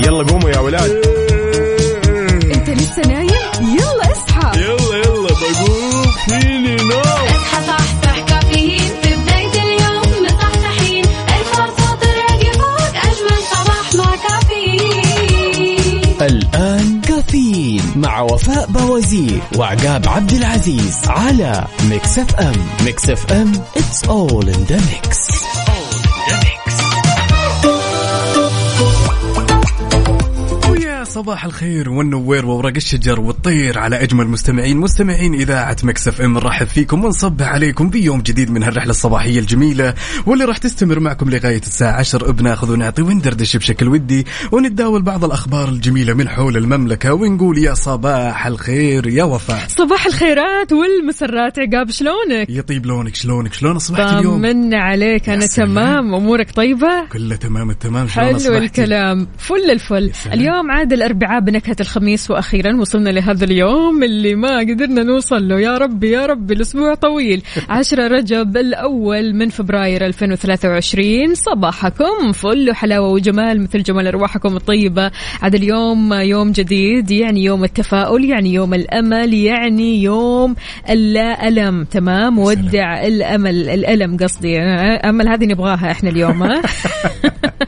يلا قوموا يا ولاد. انت لسه نايم؟ يلا اصحى. يلا يلا بقوم. فيني نوم. اصحى صحصح كافيين. في بداية اليوم مصحصحين. الفرصة تراك فوق أجمل صباح مع كافيين. الآن كافيين مع وفاء بوازير وعقاب عبد العزيز على Mix FM. Mix FM it's all in the mix. صباح الخير والنوير وورق الشجر والطير على أجمل مستمعين مستمعين إذاعة Mix FM نرحب فيكم ونصبح عليكم في يوم جديد من هالرحلة الصباحية الجميلة واللي راح تستمر معكم لغاية الساعة 10 بناخذ ونعطي وندردش بشكل ودي ونتداول بعض الأخبار الجميلة من حول المملكة ونقول يا صباح الخير يا وفاء صباح الخيرات والمسرات عقاب شلونك يطيب لونك شلونك شلون أصبحت اليوم طمنا عليك أنا. تمام أمورك طيبة كله تمام التمام شلون حلو؟ الكلام فل الفل. اليوم عاد الأربعاء بنكهة الخميس وأخيرا وصلنا لهذا اليوم اللي ما قدرنا نوصل له. يا ربي يا ربي الأسبوع طويل. 10 رجب الأول من فبراير 2023 صباحكم فل وحلاوة وجمال مثل جمال أرواحكم الطيبة. عاد اليوم يوم جديد يعني يوم التفاؤل يعني يوم الأمل يعني يوم اللا الم تمام ودع الأمل الألم قصدي. أمل هذه نبغاها إحنا اليوم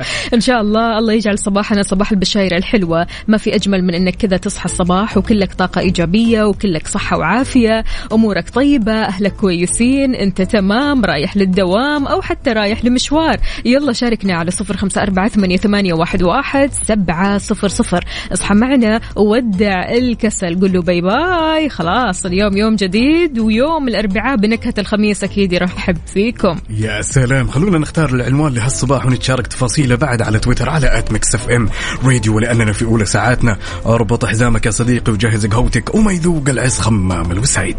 إن شاء الله الله يجعل صباحنا صباح البشاير الحلوة. ما في أجمل من إنك كذا تصحى الصباح وكلك طاقة إيجابية وكلك صحة وعافية. أمورك طيبة أهلك كويسين أنت تمام رايح للدوام أو حتى رايح لمشوار. يلا شاركنا على صفر أربعة ثمانية, ثمانية واحد, واحد سبعة صفر صفر. اصحى معنا وودع الكسل قول له bye bye خلاص اليوم يوم جديد ويوم الأربعاء بنكهة الخميس أكيد يرحب فيكم. يا سلام. خلونا نختار العنوان لهالصباح ونتشارك تفاصيله بعد على تويتر على ات ميكس اف ام راديو لاننا في أولى ساعاتنا. أربط حزامك يا صديقي وجهز قهوتك. وما يذوق العز خمام الوسعيد.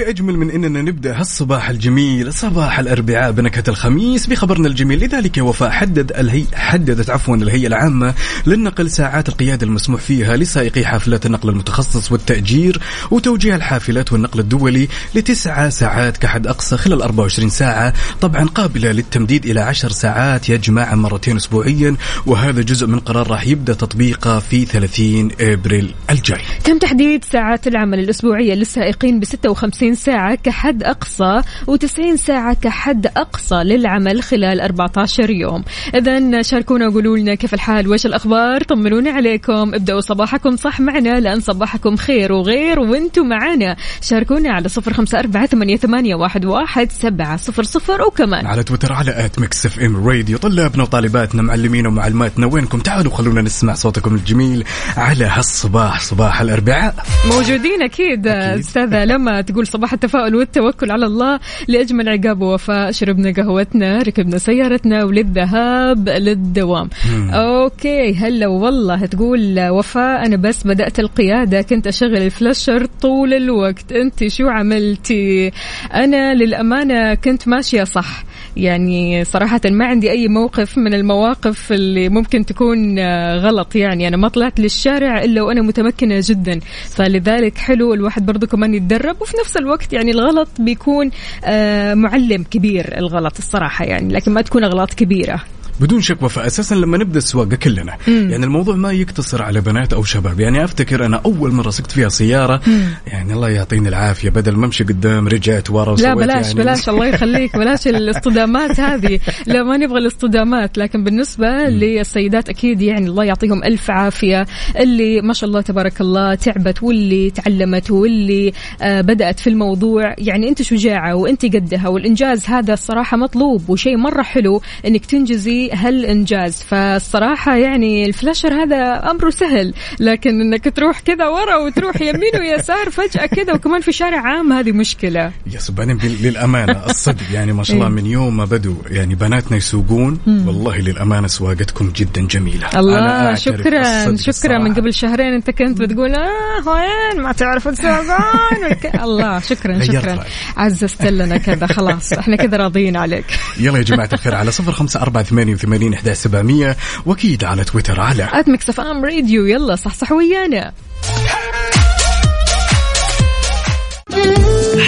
في أجمل من أننا نبدأ هالصباح الجميل صباح الأربعاء بنكهة الخميس بخبرنا الجميل. لذلك وفاء حدد الهي حددت عفوا الهيئة العامة للنقل ساعات القيادة المسموح فيها لسائقي حافلات النقل المتخصص والتأجير وتوجيه الحافلات والنقل الدولي لتسعة ساعات كحد أقصى خلال 24 ساعة طبعا قابلة للتمديد إلى 10 ساعات يا جماعة مرتين أسبوعيا وهذا جزء من قرار راح يبدأ تطبيقه في 30 إبريل الجاي. تم تحديد ساعات العمل الأسبوعية للسائقين ب 56 ساعة كحد أقصى و90 ساعة كحد أقصى للعمل خلال 14 يوم. إذا شاركونا وقولوا لنا كيف الحال وإيش الأخبار؟ طمنونا عليكم. ابدأوا صباحكم صح معنا لأن صباحكم خير وغير وأنتم معنا. شاركونا على صفر خمسة أربعة ثمانية, واحد, سبعة صفر صفر وكمان على تويتر على at Mix FM Radio. طلابنا وطالباتنا معلمينا ومعلماتنا وينكم؟ تعالوا خلونا نسمع صوتكم الجميل على هالصباح صباح الأربعاء. موجودين أكيد, أستاذة لما تقول صباح التفاؤل والتوكل على الله لأجمل عقاب ووفاء شربنا قهوتنا ركبنا سيارتنا وللذهاب للدوام. okay هلا والله تقول وفاء أنا بس بدأت القيادة كنت أشغل ال flasher طول الوقت. أنت شو عملتي؟ أنا للأمانة كنت ماشية صح. يعني صراحة ما عندي أي موقف من المواقف اللي ممكن تكون آه، غلط يعني. أنا ما طلعت للشارع إلا وأنا متمكنة جدا. فلذلك حلو الواحد برضو كمان يتدرب وفي نفس الوقت يعني الغلط بيكون آه، معلم كبير الغلط الصراحة يعني. لكن ما تكون أغلاط كبيرة. بدون شك وفاء. أساسا لما نبدأ السواقه كلنا يعني الموضوع ما يقتصر على بنات أو شباب. يعني أفتكر أنا أول مرة سقت فيها سيارة يعني الله يعطيني العافية بدل ما أمشي قدام رجعت ورا لا وسويت بلاش يعني. بلاش الله يخليك بلاش الاصطدامات هذه. لا ما نبغى الاصطدامات. لكن بالنسبة للسيدات أكيد يعني الله يعطيهم ألف عافية. اللي ما شاء الله تبارك الله تعبت واللي تعلمت واللي آه بدأت في الموضوع. يعني أنت شجاعة وأنت قدها والإنجاز هذا الصراحة مطلوب وشيء مرة حلو أنك تنجزي هالإنجاز. فالصراحة يعني الفلاشر هذا أمره سهل لكن أنك تروح كذا ورا وتروح يمين ويسار فجأة كذا وكمان في شارع عام هذه مشكلة. يا سبحان للأمانة الصدق. يعني ما شاء الله إيه. من يوم ما بدوا يعني بناتنا يسوقون والله للأمانة سواقتكم جدا جميلة. الله شكرا شكرا. من قبل شهرين أنت كنت بتقول آه وين ما تعرف تسوقون؟ الله شكرا شكرا. طيب. عززت لنا كذا خلاص إحنا كذا راضيين عليك. يلا يا جماعة الخير على صفر خمسة أربعة ثمانية 80 11700 وأكيد على تويتر على at Mix FM Radio يلا صحصح ويانا.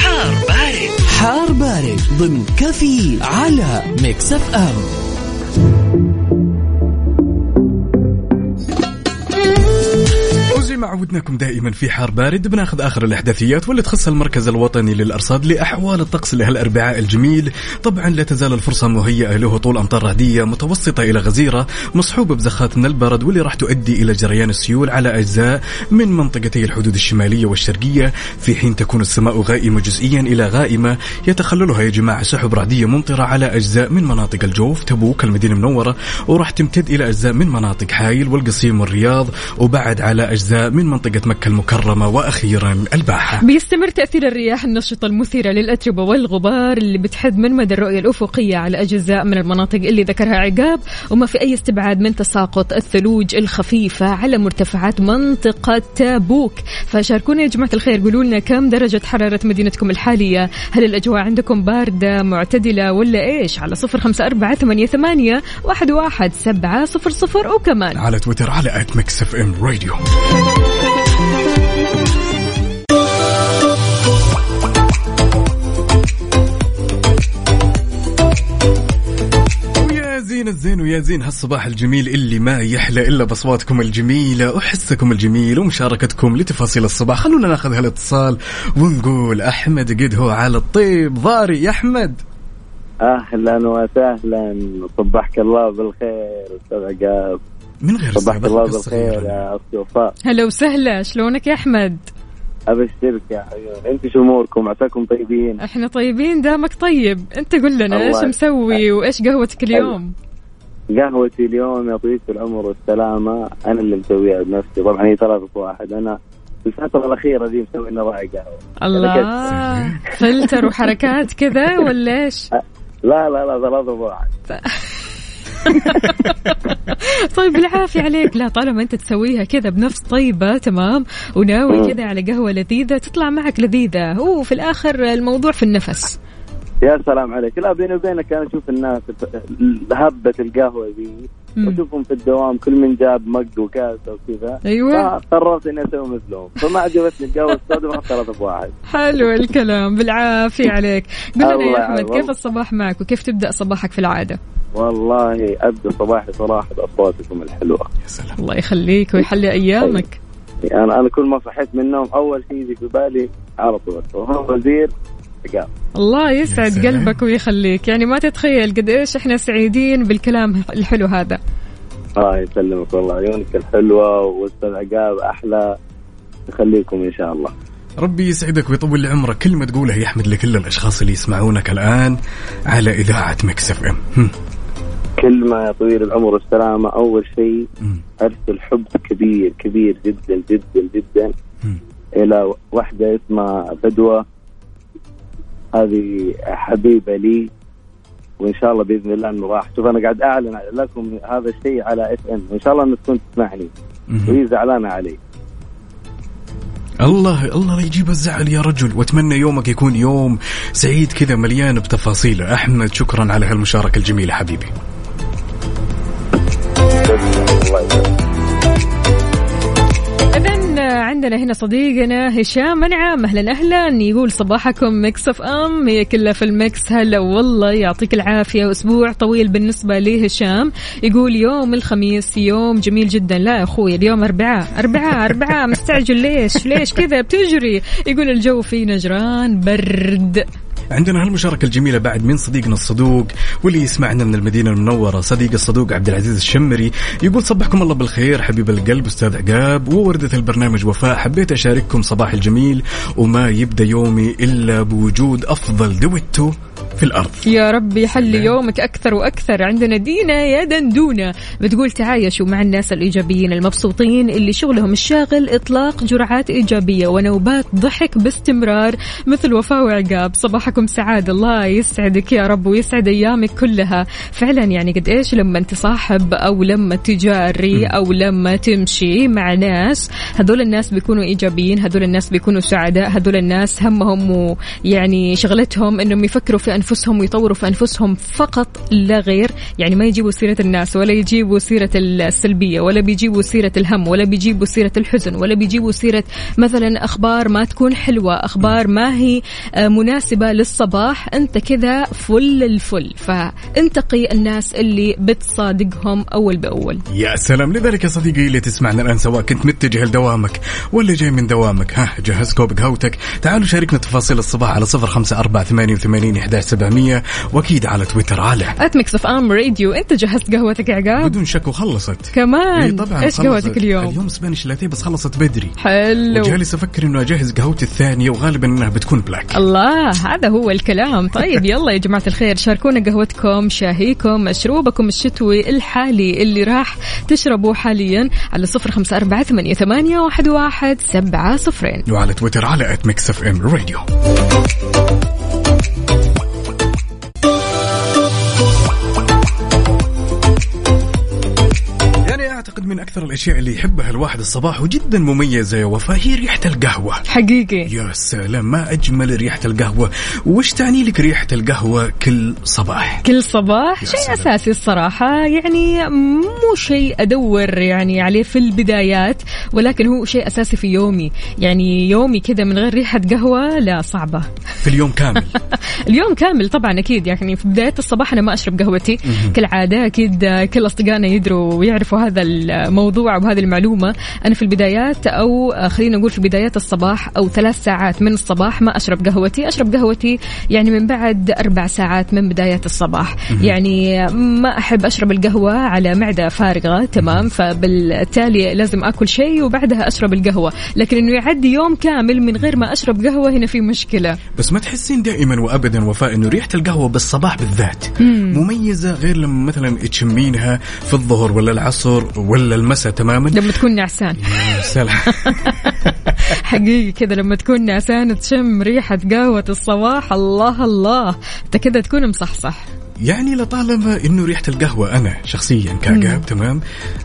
حار بارد. حار بارد. ضمن كافيين على Mix FM ما عودناكم دائما في حار بارد بناخذ آخر الأحداثيات واللي تخص المركز الوطني للأرصاد لأحوال الطقس لهالأربعاء الجميل. طبعا لا تزال الفرصة مهيئة له طول أمطار رعديه متوسطة إلى غزيرة مصحوبه بزخات من البرد واللي راح تؤدي إلى جريان السيول على أجزاء من منطقتي الحدود الشمالية والشرقية. في حين تكون السماء غائمة جزئيا إلى غائمة يتخللها يا جماعة سحب رعديه ممطرة على أجزاء من مناطق الجوف تبوك المدينة المنورة وراح تمتد إلى أجزاء من مناطق حايل والقصيم والرياض وبعد على أجزاء من منطقة مكة المكرمة وأخيرا الباحة. بيستمر تأثير الرياح النشطة المثيرة للأتربة والغبار اللي بتحد من مدى الرؤية الأفقية على أجزاء من المناطق اللي ذكرها عقاب وما في أي استبعاد من تساقط الثلوج الخفيفة على مرتفعات منطقة تابوك. فشاركونا يا جماعة الخير قولوا لنا كم درجة حرارة مدينتكم الحالية؟ هل الأجواء عندكم باردة معتدلة ولا إيش؟ على صفر خمسة أربعة ثمانية, ثمانية واحد, واحد سبعة صفر صفر وكمان. على تويتر على at Mix FM Radio زين الزين ويا زين هالصباح الجميل اللي ما يحلى إلا بأصواتكم الجميلة وحسكم الجميل ومشاركتكم لتفاصيل الصباح. خلونا ناخذ هالاتصال ونقول أحمد قد هو على الطيب. ضاري يا أحمد. أهلا وسهلا. صبحك الله بالخير أستاذ عقاب. من غير سابق الله بالخير. يا أختي وفاء. هلا وسهلا شلونك يا أحمد؟ ابشرك يا عيون أنت شو أموركم؟ عساكم طيبين؟ إحنا طيبين دامك طيب. أنت قل لنا إيش. مسوي وإيش قهوتك اليوم؟ قهوتي اليوم يا طويل العمر والسلامة أنا اللي مسويها بنفسي. طبعا هي ثلاثة في واحد أنا في الفترة الأخيرة دي مسوي لنا راعي قهوة. الله. فلتر وحركات كذا ولا إيش؟ لا لا لا ثلاثة في واحد. طيب بالعافية عليك. لا طالما أنت تسويها كذا بنفس طيبة تمام. وناوي. كذا على قهوة لذيذة تطلع معك لذيذة. هو في الآخر الموضوع في النفس. يا سلام عليك. لا بيني وبينك أنا أشوف الناس هبة القهوة ذي. وأشوفهم في الدوام كل من جاب مج وكاسة وكذا أيوه. فقررت إني أسوي مثلهم. فما عجبتني القهوه السوداء ما ثلاثة في واحد حلو الكلام. بالعافية عليك. قل لنا يا أحمد يعوض. كيف الصباح معك؟ وكيف تبدأ صباحك في العادة؟ والله أبدأ صباحي صراحة بأصواتكم الحلوة. يا سلام. الله يخليك ويحلي أيامك. يعني أنا كل ما صحيت من النوم أول شيء يجي في بالي على طول. وهو وزير عقاب الله يسعد. قلبك ويخليك. يعني ما تتخيل قد إيش إحنا سعيدين بالكلام الحلو هذا. الله يسلمك والله. عيونك الحلوة واستاذ عقاب أحلى. يخليكم إن شاء الله. ربي يسعدك ويطول لي عمرك. كل ما تقوله يا احمد لكل الأشخاص اللي يسمعونك الآن على إذاعة Mix FM. هم. كلمه يا طويل العمر والسلامة أول شيء هم. أرسل حب كبير كبير جدا جدا جدا مم. إلى واحدة اسمها فدوى هذه حبيبة لي وإن شاء الله بإذن الله إنه راح. شوف أنا قاعد أعلن لكم هذا الشيء على FM. وإن شاء الله إنك تكون تسمعني. وهي زعلانة علي. الله الله لا يجيب الزعل يا رجل. وأتمنى يومك يكون يوم سعيد كذا مليان بتفاصيله أحمد شكرا على هالمشاركة الجميلة حبيبي. عندنا هنا صديقنا هشام منعم. أهلا أهلا. يقول صباحكم Mix FM. هي كلها في ال mix هلا والله يعطيك العافية. أسبوع طويل بالنسبة لهشام يقول يوم الخميس يوم جميل جدا. لا يا أخوي اليوم اربعاء اربعاء اربعاء مستعجل ليش؟ ليش كذا؟ بتجري. يقول الجو في نجران برد. عندنا هالمشاركة الجميلة بعد من صديقنا الصدوق واللي يسمعنا من المدينة المنورة صديق الصدوق عبد العزيز الشمري يقول صبحكم الله بالخير حبيب القلب أستاذ عقاب ووردة البرنامج وفاء حبيت أشارككم صباح الجميل وما يبدأ يومي إلا بوجود أفضل دويتو. في الأرض. يا رب يحلي يومك أكثر وأكثر. عندنا دينا يا دندونة بتقول تعايشوا مع الناس الإيجابيين المبسوطين اللي شغلهم الشاغل إطلاق جرعات إيجابية ونوبات ضحك باستمرار مثل وفاء وعقاب. صباحكم سعادة الله يسعدك يا رب ويسعد أيامك كلها. فعلا يعني قد إيش؟ لما تصاحب أو لما تجاري أو لما تمشي مع ناس هذول الناس بيكونوا إيجابيين هذول الناس بيكونوا سعداء هذول الناس همهم يعني شغلتهم إنهم يفكروا في أنفسهم ويطوروا في أنفسهم فقط لا غير. يعني ما يجيبوا سيرة الناس ولا يجيبوا سيرة السلبية ولا بيجيبوا سيرة الهم ولا بيجيبوا سيرة الحزن ولا بيجيبوا سيرة مثلا أخبار ما تكون حلوة أخبار ما هي آه، مناسبة للصباح. أنت كذا فل الفل. فانتقي الناس اللي بتصادقهم أول بأول. يا سلام. لذلك يا صديقي اللي تسمعنا الآن سواء كنت متجه لدوامك ولا جاي من دوامك ها جهز كوب قهوتك تعالوا شاركنا تفاصيل الصباح على صفر خمسة أربعة ثمانية وثمانين إحداش سبعمية. وأكيد على تويتر على at Mix FM Radio أنت جهزت قهوتك يا عقاب؟ بدون شك وخلصت. كمان. إيه طبعا إيش. قهوتك اليوم؟ اليوم Spanish latte بس خلصت بدري. حلو. وجالس أفكر إنه أجهز قهوتي الثانية وغالبا إنها بتكون black الله هذا هو الكلام. طيب يلا يا جماعة الخير شاركونا قهوتكم شاهيكم مشروبكم الشتوي الحالي اللي راح تشربوه حاليا على صفر خمسة أربعة ثمانية, ثمانية واحد, واحد سبعة صفرين. وعلى تويتر على at Mix FM Radio أعتقد من أكثر الأشياء اللي يحبها الواحد الصباح وجدا مميزة يا وفاء هي ريحة القهوة. حقيقي. يا سلام ما أجمل ريحة القهوة. وش تعني لك ريحة القهوة كل صباح؟ كل صباح؟ شيء سلام. أساسي الصراحة. يعني مو شيء أدور يعني عليه في البدايات ولكن هو شيء أساسي في يومي. يعني يومي كذا من غير ريحة قهوة لا صعبة. في اليوم كامل. اليوم كامل طبعا أكيد. يعني في بداية الصباح أنا ما أشرب قهوتي. كالعادة أكيد كل أصدقائنا يدروا ويعرفوا هذا الموضوع وهذه المعلومة. أنا في البدايات أو خلينا نقول في بدايات الصباح أو ثلاث ساعات من الصباح ما أشرب قهوتي. أشرب قهوتي يعني من بعد أربع ساعات من بداية الصباح. يعني ما أحب أشرب القهوة على معدة فارغة تمام؟ فبالتالي لازم أكل شيء وبعدها أشرب القهوة. لكن إنه يعدي يوم كامل من غير ما أشرب قهوة هنا في مشكلة. بس ما تحسين دائما وابدا وفاء إنه ريحة القهوة بالصباح بالذات مميزة غير لما مثلا تشمينها في الظهر ولا العصر ولا المساء تماما؟ لما تكون نعسان. يا سلام. حقيقي كذا لما تكون نعسان تشم ريحة قهوة الصباح. الله الله. أنت كذا تكون مصحصح. يعني لطالما إنه ريحة القهوة أنا شخصيا كعقاب تمام؟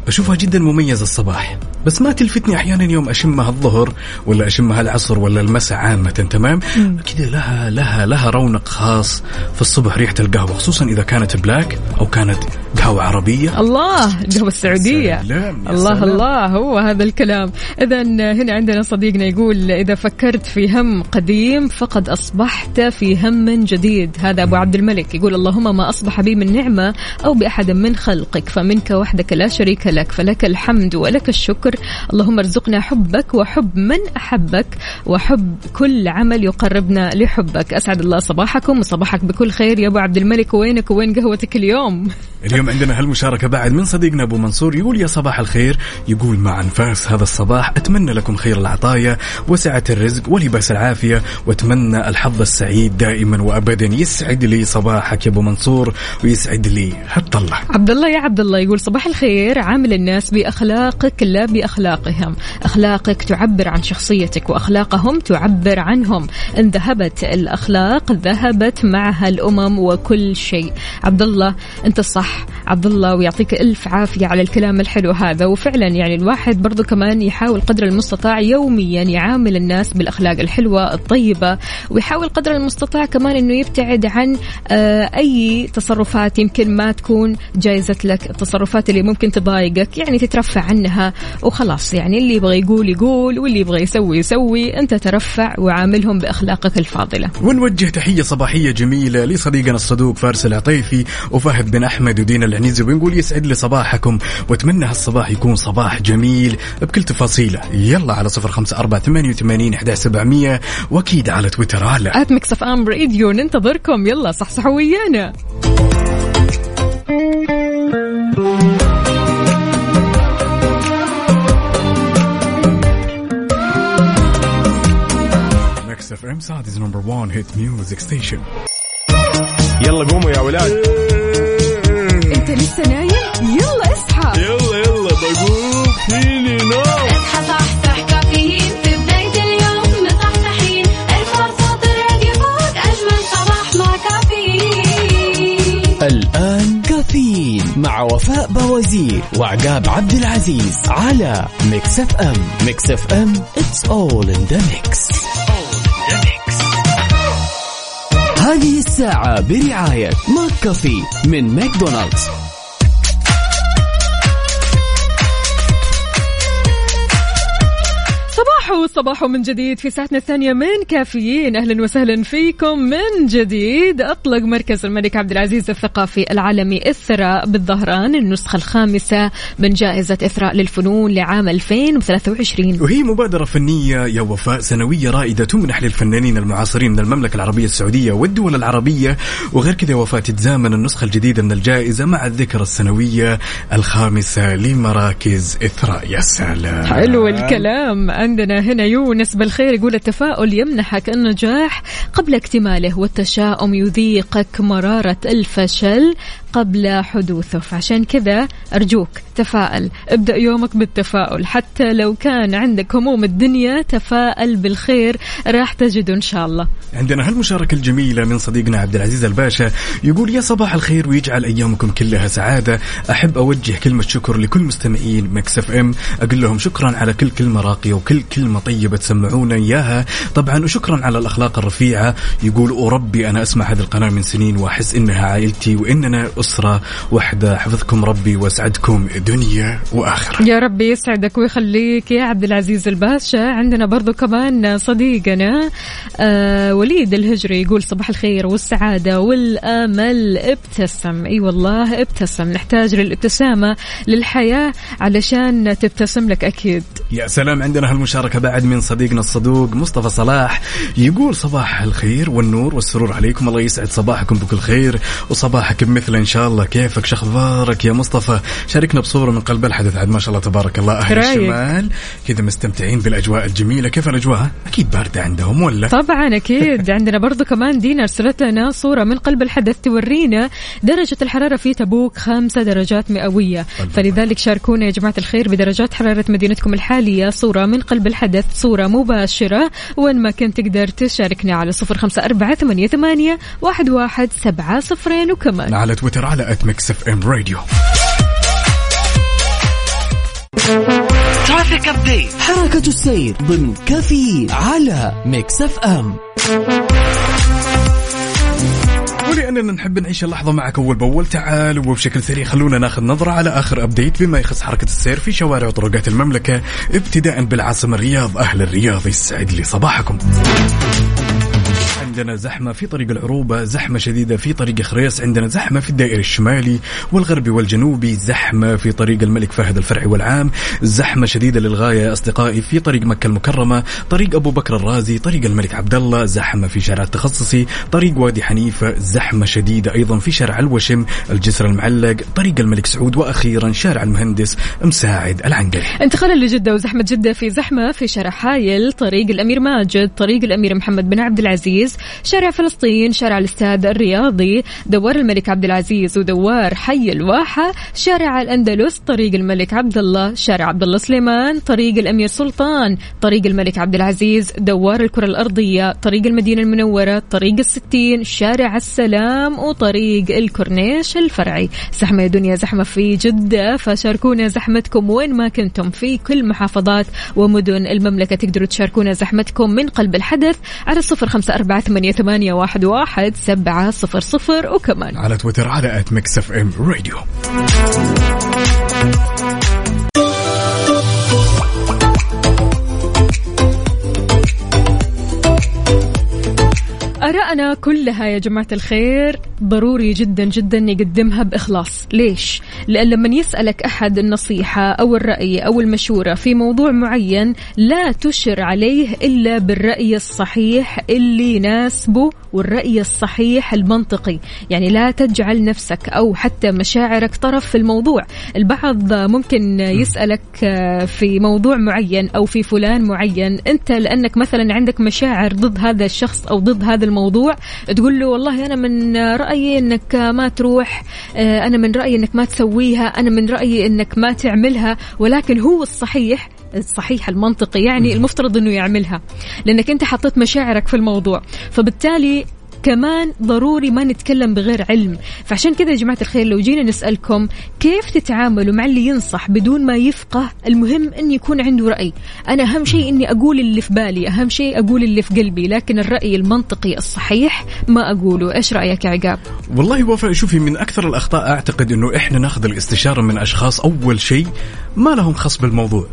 أشوفها جدا مميزة الصباح. بس ما تلفتني أحيانا يوم أشمها الظهر ولا أشمها العصر ولا المساء عامة تمام؟ كذا لها لها لها رونق خاص في الصبح ريحة القهوة خصوصا إذا كانت بلاك أو كانت قهوة عربية. الله القهوة السعودية. سلام، يا الله سلام. الله هو هذا الكلام. إذا هنا عندنا صديقنا يقول إذا فكرت في هم قديم فقد أصبحت في هم جديد. هذا أبو عبد الملك يقول اللهم ما أصبح بي من نعمة أو بأحد من خلقك. فمنك وحدك لا شريك لك فلك الحمد ولك الشكر. اللهم ارزقنا حبك وحب من أحبك وحب كل عمل يقربنا لحبك. أسعد الله صباحكم وصباحك بكل خير. يا أبو عبد الملك وينك وين قهوتك اليوم؟ اليوم عندنا هالمشاركة بعد من صديقنا أبو منصور يقول يا صباح الخير. يقول مع أنفاس هذا الصباح أتمنى لكم خير العطايا وسعة الرزق ولباس العافية. وأتمنى الحظ السعيد دائما وأبدا. يسعد لي صباحك يا أبو منصور. ويسعد لي. حتى الله. عبد الله يا عبد الله يقول صباح الخير عامل الناس بأخلاقك لا بأخلاقهم، أخلاقك تعبر عن شخصيتك وأخلاقهم تعبر عنهم، ان ذهبت الأخلاق ذهبت معها الأمم وكل شيء. عبد الله أنت صح. عبد الله ويعطيك ألف عافية على الكلام الحلو هذا. وفعلا يعني الواحد برضو كمان يحاول قدر المستطاع يوميا يعامل الناس بالأخلاق الحلوة الطيبة ويحاول قدر المستطاع كمان إنه يبتعد عن آه، أي تصرفات يمكن ما تكون جايزت لك التصرفات اللي ممكن تضايقك يعني تترفع عنها وخلاص. يعني اللي يبغى يقول يقول واللي يبغى يسوي يسوي. أنت ترفع وعاملهم بأخلاقك الفاضلة. ونوجه تحية صباحية جميلة لصديقنا الصدوق فارس العطيفي وفهد بن أحمد ودينا العنيزي ونقول يسعد لي صباحكم. وأتمنى هالصباح يكون صباح جميل بكل تفاصيله. يلا على صفر خمسة أربعة ثمانية وثمانين إحداش سبعمية وأكيد على تويتر. على FM Radio ننتظركم. يلا صحصحوا ويانا. Mix FM Saudi's number 1 hit music station يلا قوموا يا ولاد. انت لسه نايم؟ يلا اصحى. يلا يلا بقوم. فيني نو اصحى صحصح كافيين. كافيين مع وفاء بوازير وعقاب عبد العزيز على Mix FM. Mix FM it's all in the mix. هذه الساعة برعاية McCafé من ماكدونالدز. صباح صباح من جديد في ساعتنا الثانية من كافيين. أهلا وسهلا فيكم من جديد. أطلق مركز الملك عبد العزيز الثقافي العالمي إثراء بالظهران النسخة الخامسة من جائزة إثراء للفنون لعام 2023 وهي مبادرة فنية يا وفاء سنوية رائدة تمنح للفنانين المعاصرين من المملكة العربية السعودية والدول العربية. وغير كذا يا وفاء تتزامن النسخة الجديدة من الجائزة مع الذكرى السنوية الخامسة لمراكز إثراء. يا سلام. حلو الكلام. عندنا هنا يونس بالخير يقول التفاؤل يمنحك النجاح قبل اكتماله والتشاؤم يذيقك مرارة الفشل قبل حدوثه. فعشان كذا أرجوك تفائل ابدأ يومك بالتفاؤل. حتى لو كان عندك هموم الدنيا تفائل بالخير راح تجده إن شاء الله. عندنا هالمشاركة الجميلة من صديقنا عبد العزيز الباشا يقول يا صباح الخير ويجعل أيامكم كلها سعادة. أحب أوجه كلمة شكر لكل مستمعين Mix FM. أقول لهم شكرا على كل كلمة راقية وكل كلمة طيبة تسمعونا إياها. طبعا وشكرا على الأخلاق الرفيعة. يقول وربي أنا أسمع هذه القناة من سنين وأحس إنها عائلتي وإننا أسرة واحدة حفظكم ربي وأسعدكم دنيا وآخرة. يا رب يسعدك ويخليك يا عبد العزيز الباشا. عندنا برضو كمان صديقنا آه وليد الهجري يقول صباح الخير والسعادة والأمل. ابتسم. أي والله ابتسم. نحتاج للابتسامة للحياة علشان تبتسم لك أكيد. يا سلام عندنا هالمشاركة بعد من صديقنا الصدوق مصطفى صلاح يقول صباح الخير والنور والسرور عليكم. الله يسعد صباحكم بكل خير وصباحك بمثل إن شاء الله. كيفك؟ شو أخبارك يا مصطفى؟ شاركنا بصورة من قلب الحدث عاد ما شاء الله تبارك الله. أهل رايق. الشمال كذا مستمتعين بالأجواء الجميلة. كيف الأجواء؟ أكيد باردة عندهم ولا؟ طبعا أكيد. عندنا برضو كمان دينا أرسلت لنا صورة من قلب الحدث تورينا درجة الحرارة في تبوك خمسة درجات مئوية. فلذلك شاركونا يا جماعة الخير بدرجات حرارة مدينتكم الحالية. صورة من قلب الحدث. صورة مباشرة. وين ما كنت تقدر تشاركنا على صفر خمسة أربعة ثمانية, ثمانية واحد, واحد سبعة صفرين. وكمان على تويتر على at Mix FM Radio traffic update حركة السير ضمن كافيين على Mix FM ولاننا نحب نعيش اللحظة معك أول بأول. تعال وبشكل سريع خلونا ناخذ نظرة على آخر أبديت. بما يخص حركة السير في شوارع وطرقات المملكة ابتداء بالعاصمة الرياض أهل الرياض يسعد لي صباحكم. عندنا زحمة في طريق العروبة زحمة شديدة في طريق خريص عندنا زحمة في الدائري الشمالي والغربي والجنوبي زحمة في طريق الملك فهد الفرعي والعام زحمة شديدة للغاية أصدقائي في طريق مكة المكرمة طريق أبو بكر الرازي طريق الملك عبد الله زحمة في شارع التخصصي طريق وادي حنيفة زحمة شديدة أيضا في شارع الوشم الجسر المعلق طريق الملك سعود وأخيرا شارع المهندس مساعد العنقري. انتقالا لجدة وزحمة جدة في زحمة في شارع حايل طريق الأمير ماجد طريق الأمير محمد بن عبد العزيز شارع فلسطين شارع الاستاد الرياضي دوار الملك عبد العزيز ودوار حي الواحة شارع الأندلس طريق الملك عبد الله شارع عبد الله سليمان طريق الأمير سلطان طريق الملك عبد العزيز دوار الكرة الأرضية طريق المدينة المنورة طريق الستين شارع السلام وطريق الكورنيش الفرعي. زحمة يا دنيا زحمة في جدة فشاركونا زحمتكم وين ما كنتم في كل محافظات ومدن المملكة تقدروا تشاركونا زحمتكم من قلب الحدث على صفر خمسة أربعة ثمانية, ثمانية واحد, واحد سبعة صفر صفر وكمان على تويتر على at Mix FM Radio آرائنا كلها يا جماعة الخير ضروري جدا جدا نقدمها بإخلاص. ليش؟ لأن لما يسألك أحد النصيحة أو الرأي أو المشورة في موضوع معين لا تشر عليه إلا بالرأي الصحيح اللي يناسبه والرأي الصحيح المنطقي. يعني لا تجعل نفسك أو حتى مشاعرك طرف في الموضوع. البعض ممكن يسألك في موضوع معين أو في فلان معين. أنت لأنك مثلا عندك مشاعر ضد هذا الشخص أو ضد هذا الموضوع تقول له والله أنا من رأيي أنك ما تروح أنا من رأيي أنك ما تسويها أنا من رأيي أنك ما تعملها ولكن هو الصحيح الصحيح المنطقي يعني المفترض إنه يعملها لأنك أنت حطيت مشاعرك في الموضوع. فبالتالي كمان ضروري ما نتكلم بغير علم. فعشان كذا يا جماعة الخير لو جينا نسألكم كيف تتعاملوا مع اللي ينصح بدون ما يفقه المهم أن يكون عنده رأي. أنا أهم شيء أني أقول اللي في بالي أهم شيء أقول اللي في قلبي لكن الرأي المنطقي الصحيح ما أقوله. إيش رأيك يا عقاب؟ والله وفاء شوفي من أكثر الأخطاء أعتقد إنه إحنا ناخذ الاستشارة من أشخاص أول شيء ما لهم خص بالموضوع.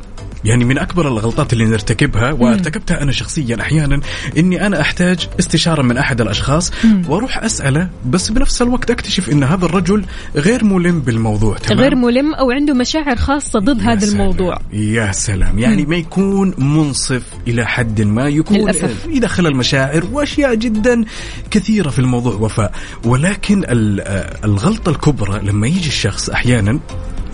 يعني من أكبر الغلطات اللي نرتكبها وارتكبتها أنا شخصيا أحيانا إني أنا أحتاج استشارة من أحد الأشخاص وأروح أسأله بس بنفس الوقت أكتشف إن هذا الرجل غير ملم بالموضوع تمام؟ غير ملم أو عنده مشاعر خاصة ضد هذا سلام. الموضوع. يا سلام. يعني ما يكون منصف إلى حد ما يكون للأسف. يدخل المشاعر وأشياء جدا كثيرة في الموضوع وفاء. ولكن ال- الغلطة الكبرى لما يجي الشخص أحيانا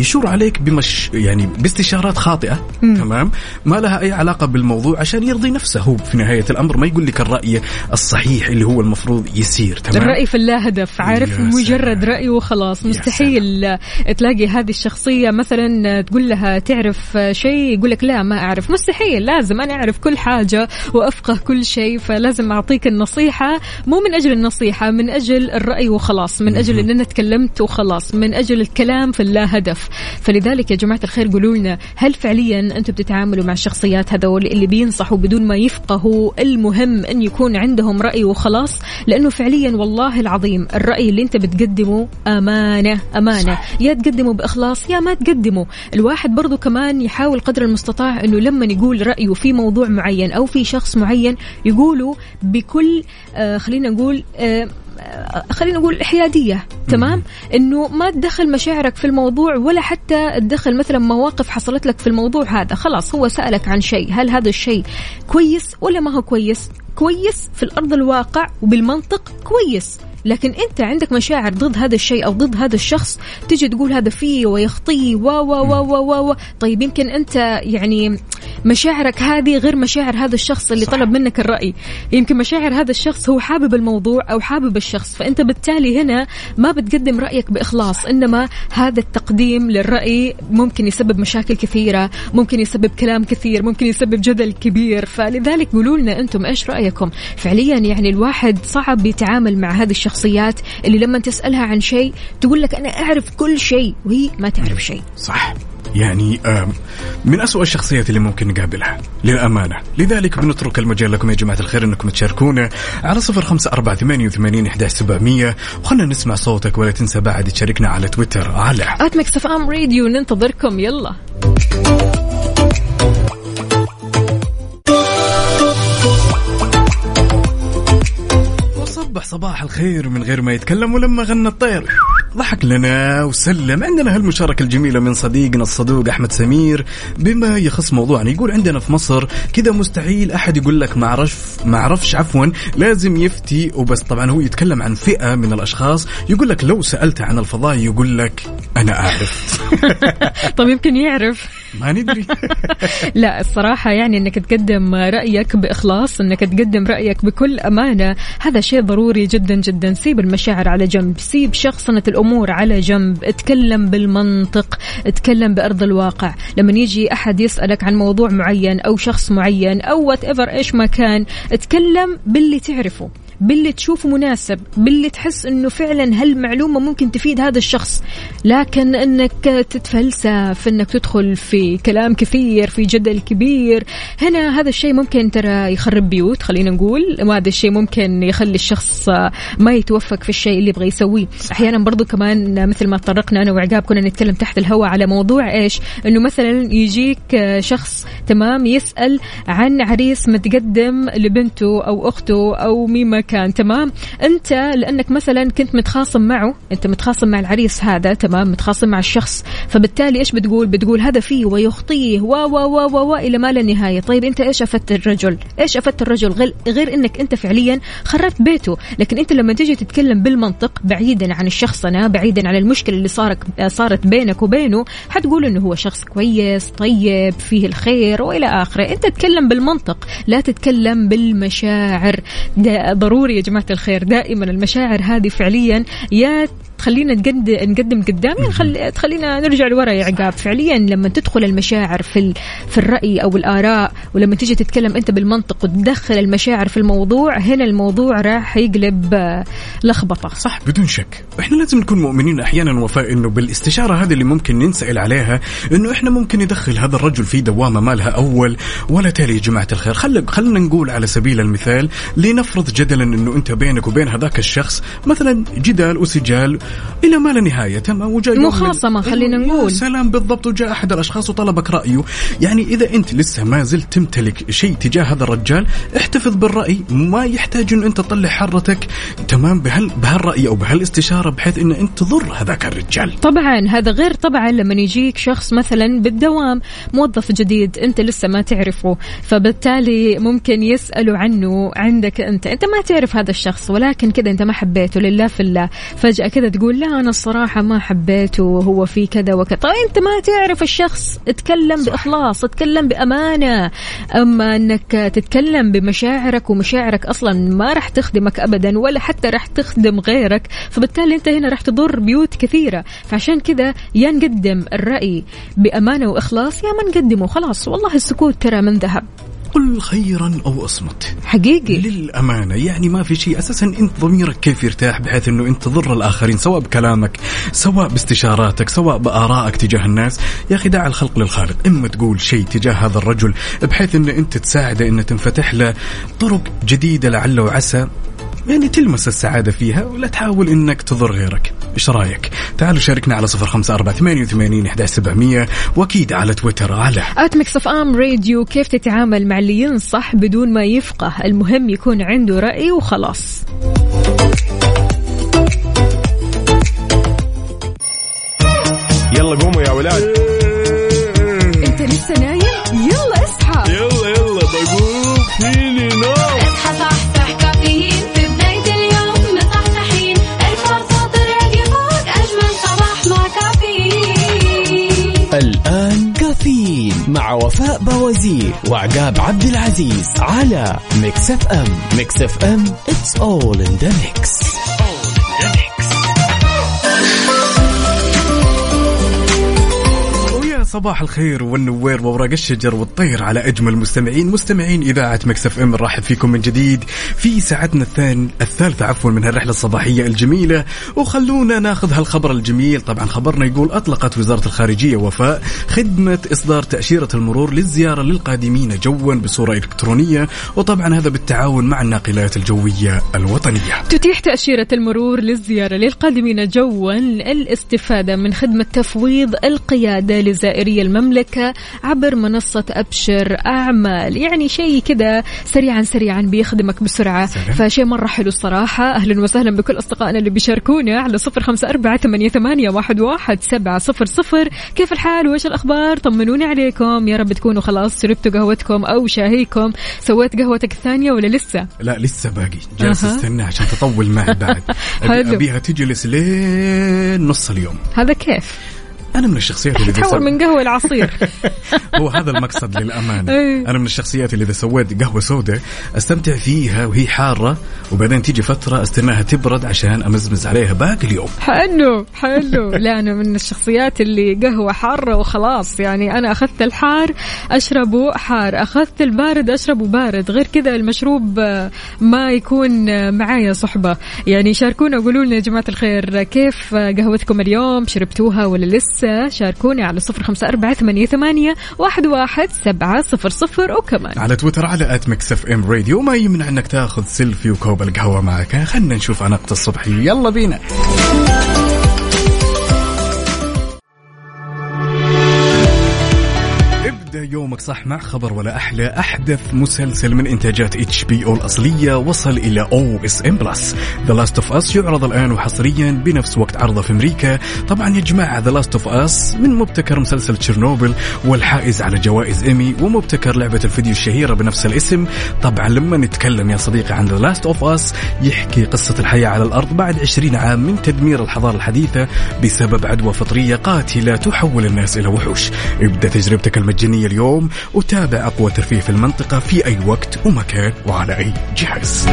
يشور عليك بمش يعني باستشارات خاطئة تمام؟ ما لها أي علاقة بالموضوع عشان يرضي نفسه. هو في نهاية الأمر ما يقول لك الرأي الصحيح اللي هو المفروض يصير تمام؟ الرأي في اللا هدف عارف مجرد. رأي وخلاص. مستحيل تلاقي هذه الشخصية مثلا تقول لها تعرف شيء يقول لك لا ما أعرف. مستحيل. لازم أنا أعرف كل حاجة وأفقه كل شيء فلازم أعطيك النصيحة. مو من أجل النصيحة من أجل الرأي وخلاص. من أجل أن أنا تكلمت وخلاص. من أجل الكلام في اللا هدف فلذلك يا جماعة الخير قولوا لنا هل فعليا أنتم بتتعاملوا مع الشخصيات هذول اللي بينصحوا بدون ما يفقهوا المهم أن يكون عندهم رأي وخلاص؟ لأنه فعليا والله العظيم الرأي اللي أنت بتقدمه أمانة أمانة. يا تقدمه بإخلاص يا ما تقدمه. الواحد برضو كمان يحاول قدر المستطاع أنه لما يقول رأيه في موضوع معين أو في شخص معين يقوله بكل آه خلينا نقول آه، خلينا نقول حيادية تمام؟ إنه ما تدخل مشاعرك في الموضوع ولا حتى تدخل مثلا مواقف حصلت لك في الموضوع هذا. خلاص هو سألك عن شيء هل هذا الشيء كويس ولا ما هو كويس؟ كويس في الأرض الواقع وبالمنطق كويس. لكن انت عندك مشاعر ضد هذا الشيء أو ضد هذا الشخص تجي تقول هذا فيه ويخطيه و و و و و طيب يمكن انت يعني مشاعرك هذه غير مشاعر هذا الشخص اللي صح. طلب منك الرأي. يمكن مشاعر هذا الشخص هو حابب الموضوع أو حابب الشخص فانت بالتالي هنا ما بتقدم رأيك بإخلاص إنما هذا التقديم للرأي ممكن يسبب مشاكل كثيرة ممكن يسبب كلام كثير ممكن يسبب جدل كبير. فلذلك قولوا لنا أنتم إيش رأيكم؟ فعليا يعني الواحد صعب يتعامل مع هذه الشخصيات اللي لما تسألها عن شيء تقول لك أنا أعرف كل شيء وهي ما تعرف شيء. صح. يعني من أسوأ الشخصيات اللي ممكن نقابلها. للأمانة. لذلك بنترك المجال لكم يا جماعة الخير أنكم تشاركونا على صفر خمسة أربعة ثمانية وثمانين إحداش سبعمية وخلنا نسمع صوتك ولا تنسى بعد تشاركنا على تويتر على إف إم راديو ننتظركم. يلا. وصبح صباح الخير من غير ما يتكلم ولما غنى الطير. ضحك لنا وسلم. عندنا هالمشاركة الجميلة من صديقنا الصدوق أحمد سمير. بما يخص موضوعنا يقول عندنا في مصر كذا مستحيل أحد يقول لك ما أعرف ما أعرفش عفوا لازم يفتي وبس. طبعا هو يتكلم عن فئة من الأشخاص. يقول لك لو سألت عن الفضاء يقول لك أنا أعرف. طب يمكن يعرف. ما ندري. لا الصراحة يعني إنك تقدم رأيك بإخلاص إنك تقدم رأيك بكل أمانة هذا شيء ضروري جدا جدا. سيب المشاعر على جنب سيب شخصنة الأمور على جنب اتكلم بالمنطق اتكلم بأرض الواقع. لما يجي أحد يسألك عن موضوع معين أو شخص معين أو وات ايفر إيش ما كان اتكلم باللي تعرفه. باللي تشوفه مناسب باللي تحس إنه فعلا هالمعلومة ممكن تفيد هذا الشخص. لكن إنك تتفلسف إنك تدخل في كلام كثير في جدل كبير. هنا هذا الشيء ممكن ترى يخرب بيوت خلينا نقول. وهذا الشيء ممكن يخلي الشخص ما يتوفق في الشيء اللي يبغى يسويه. أحيانا برضو كمان مثل ما تطرقنا أنا وعقاب كنا نتكلم تحت الهواء على موضوع إيش؟ إنه مثلا يجيك شخص تمام يسأل عن عريس متقدم لبنته أو أخته أو مين ما كان تمام. انت لأنك مثلا كنت متخاصم معه انت متخاصم مع العريس هذا تمام متخاصم مع الشخص فبالتالي إيش بتقول؟ بتقول هذا فيه ويخطيه و و و و و إلى ما لا نهاية. طيب أنت إيش أفدت الرجل؟ إيش أفدت الرجل غير, غير إنك أنت فعليا خربت بيته؟ لكن أنت لما تيجي تتكلم بالمنطق بعيدا عن الشخصنه بعيدا عن المشكلة اللي صارت صارت بينك وبينه حتقول إنه هو شخص كويس طيب فيه الخير وإلى آخره. أنت تتكلم بالمنطق لا تتكلم بالمشاعر. ده ضروري يا جماعة الخير. دائما المشاعر هذه فعليا يا تخلينا نقد... نقدم قدام يعني خل... تخلينا نرجع لورا يا عقاب. فعليا لما تدخل المشاعر في ال... في الرأي أو الآراء ولما تيجي تتكلم أنت بالمنطق وتدخل المشاعر في الموضوع هنا الموضوع راح يقلب آه، لخبطة. صح بدون شك. إحنا لازم نكون مؤمنين أحيانا وفاء إنه بالاستشارة هذه اللي ممكن ننسأل عليها إنه إحنا ممكن ندخل هذا الرجل في دوامة ما لها أول ولا تالي يا جماعة الخير. خل خلينا نقول على سبيل المثال لنفرض جدلا إنه أنت بينك وبين هذاك الشخص مثلا جدال وسجال إلى ما لا نهاية تمام وجاء مخاصمة، خلينا نقول. سلام بالضبط وجاء أحد الأشخاص وطلبك رأيه. يعني إذا أنت لسه ما زلت تمتلك شيء تجاه هذا الرجال احتفظ بالرأي. ما يحتاج إن أنت تطلع حرتك. تمام بهال بهالرأي أو بهالاستشارة بحيث إن أنت تضر هذاك الرجال. طبعا هذا غير طبعا لما يجيك شخص مثلا بالدوام موظف جديد أنت لسه ما تعرفه فبالتالي ممكن يسألوا عنه عندك أنت. أنت ما تعرف هذا الشخص ولكن كذا أنت ما حبيته لله في الله. فجأة كذا تقول لا أنا الصراحة ما حبيته وهو في كذا وكذا. طيب أنت ما تعرف الشخص اتكلم بإخلاص اتكلم بأمانة. أما أنك تتكلم بمشاعرك ومشاعرك أصلا ما راح تخدمك ابدا ولا حتى راح تخدم غيرك فبالتالي أنت هنا راح تضر بيوت كثيرة. فعشان كذا يا نقدم الرأي بأمانة وإخلاص يا ما نقدمه خلاص. والله السكوت ترى من ذهب. قل خيرا أو أصمت. حقيقي. للأمانة يعني ما في شيء. أساسا أنت ضميرك كيف يرتاح بحيث أنه أنت تضر الآخرين سواء بكلامك سواء باستشاراتك سواء بآرائك تجاه الناس. يا أخي دع الخلق للخالق. إما تقول شيء تجاه هذا الرجل بحيث أنه أنت تساعده أنه تنفتح له طرق جديدة لعل وعسى. يعني تلمس السعادة فيها ولا تحاول إنك تضر غيرك. إيش رأيك؟ تعالوا شاركنا على صفر خمسة أربعة ثمانية وثمانين إحدى سبعمية وأكيد على تويتر على at Mix FM Radio كيف تتعامل مع اللي ينصح بدون ما يفقه؟ المهم يكون عنده رأي وخلاص. يلا قوموا يا ولاد. أنت لسه نايم؟ يلا اصحى. يلا. الآن كافيين مع وفاء بوازير وعقاب عبد العزيز على Mix FM. Mix FM it's all in the mix. ويا صباح الخير والنوير وورق الشجر والطير على أجمل مستمعين مستمعين إذاعة مكسف إم نرحب فيكم من جديد في ساعتنا الثاني الثالثة عفوا من هالرحلة الصباحية الجميلة. وخلونا ناخذ هالخبر الجميل. طبعا خبرنا يقول أطلقت وزارة الخارجية وفاء خدمة إصدار تأشيرة المرور للزيارة للقادمين جوا بصورة إلكترونية. وطبعا هذا بالتعاون مع الناقلات الجوية الوطنية. تتيح تأشيرة المرور للزيارة للقادمين جوا. الاستفادة من خدمة تفويض القيادة لزائري المملكة عبر منصة أبشر أعمال. يعني شيء كذا سريعا سريعا بيخدمك بسرعة. سلام. فشيء مرة حلو الصراحة. أهلا وسهلا بكل أصدقائنا اللي بيشاركونا على صفر خمسة أربعة ثمانية, ثمانية واحد, واحد سبعة صفر صفر. كيف الحال؟ وإيش الأخبار؟ طمنوني عليكم. يا رب تكونوا خلاص شربتوا قهوتكم أو شاهيكم. سويت قهوتك الثانية ولا لسه؟ لا لسه باقي. جالس. استنى عشان تطول معي بعد. أبي- حلو. أبيها تجلس لين نص اليوم. هذا كيف؟ أنا من الشخصيات اللي تحول من قهوة لعصير هو هذا المقصد للأمانة. إيه. أنا من الشخصيات اللي إذا سويت قهوة سوداء أستمتع فيها وهي حارة وبعدين تيجي فترة استناها تبرد عشان أمزمز عليها باقي اليوم. حلو حلو. لا أنا من الشخصيات اللي قهوة حارة وخلاص. يعني أنا أخذت الحار اشربه حار. أخذت البارد اشربه بارد. غير كذا المشروب ما يكون معايا صحبة. يعني شاركونا وقولوا لنا يا جماعة الخير كيف قهوتكم اليوم؟ شربتوها ولا لسه؟ شاركوني على صفر خمسة أربعة ثمانية ثمانيه واحد واحد سبعة صفر صفر وكمان. على تويتر على at Mix FM Radio. ما يمنع إنك تاخذ سيلفي وكوب القهوة معك. خلنا نشوف عناقة الصبحي يلا بينا. يومك صح مع خبر ولا أحلى أحدث مسلسل من إنتاجات HBO الأصلية وصل إلى OSN Plus. The Last of Us يعرض الآن وحصريا بنفس وقت عرضه في أمريكا. طبعا يا جماعة The Last of Us من مبتكر مسلسل تشيرنوبل والحائز على جوائز إيمي ومبتكر لعبة الفيديو الشهيرة بنفس الاسم. طبعا لما نتكلم يا صديقي عن The Last of Us يحكي قصة الحياة على الأرض بعد 20 عام من تدمير الحضارة الحديثة بسبب عدوى فطرية قاتلة تحول الناس إلى وحوش. ابدأ تجربتك المجانية اليوم وتابع أقوى ترفيه في المنطقة في أي وقت ومكان وعلى أي جهاز.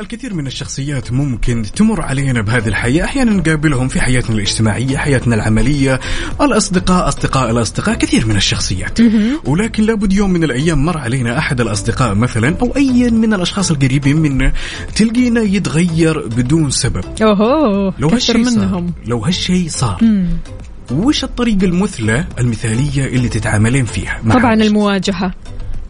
الكثير من الشخصيات ممكن تمر علينا بهذه الحياة. أحيانا نقابلهم في حياتنا الاجتماعية حياتنا العملية الأصدقاء أصدقاء الأصدقاء كثير من الشخصيات. ولكن لابد يوم من الأيام مر علينا أحد الأصدقاء مثلا أو أي من الأشخاص القريبين منا تلقينا يتغير بدون سبب. أوهو لو كثر منهم. لو هالشيء صار مم. وش الطريقة المثلى المثالية اللي تتعاملين فيها طبعا؟ المواجهة.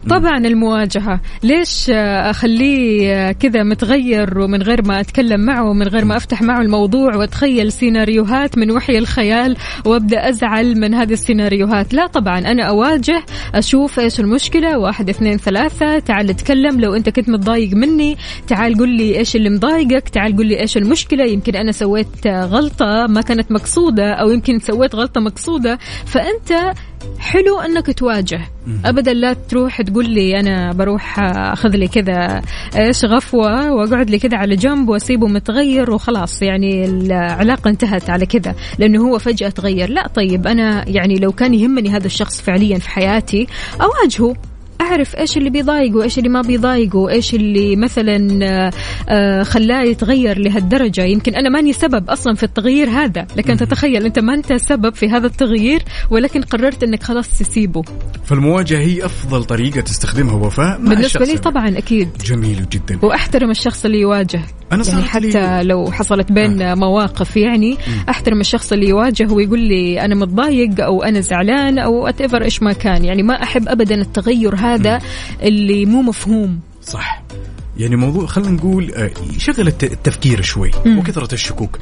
طبعا المواجهة. ليش أخليه كذا متغير ومن غير ما أتكلم معه ومن غير ما أفتح معه الموضوع وأتخيل سيناريوهات من وحي الخيال وأبدأ أزعل من هذه السيناريوهات؟ لا طبعا. أنا أواجه أشوف إيش المشكلة. واحد اثنين ثلاثة. تعال نتكلم لو أنت كنت متضايق مني تعال قل لي إيش اللي مضايقك. تعال قل لي إيش المشكلة. يمكن أنا سويت غلطة ما كانت مقصودة أو يمكن سويت غلطة مقصودة. فأنت حلو أنك تواجه. ابدا لا تروح تقول لي أنا بروح أخذ لي كذا إيش غفوة وأقعد لي كذا على جنب وأسيبه متغير وخلاص. يعني العلاقة انتهت على كذا لأنه هو فجأة تغير. لا طيب أنا يعني لو كان يهمني هذا الشخص فعليا في حياتي أواجهه. أعرف إيش اللي بيضايقه إيش اللي ما بيضايقه إيش اللي مثلا آه، آه، خلاه يتغير لهالدرجة. يمكن أنا ماني سبب أصلا في التغيير هذا. لكن تتخيل أنت ما أنت سبب في هذا التغيير ولكن قررت إنك خلاص تسيبه. فالمواجهة هي أفضل طريقة تستخدمها وفاء مع بالنسبة لي. طبعا أكيد. جميل جدا. وأحترم الشخص اللي يواجه. أنا يعني صارت لي- حتى لو حصلت بين مواقف يعني أحترم الشخص اللي يواجه ويقول لي أنا متضايق أو أنا زعلان أو ات إيش ما كان. يعني ما أحب ابدا التغير هذا اللي مو مفهوم. صح. يعني موضوع خلينا نقول آه، الت- التفكير شوي وكثرة الشكوك.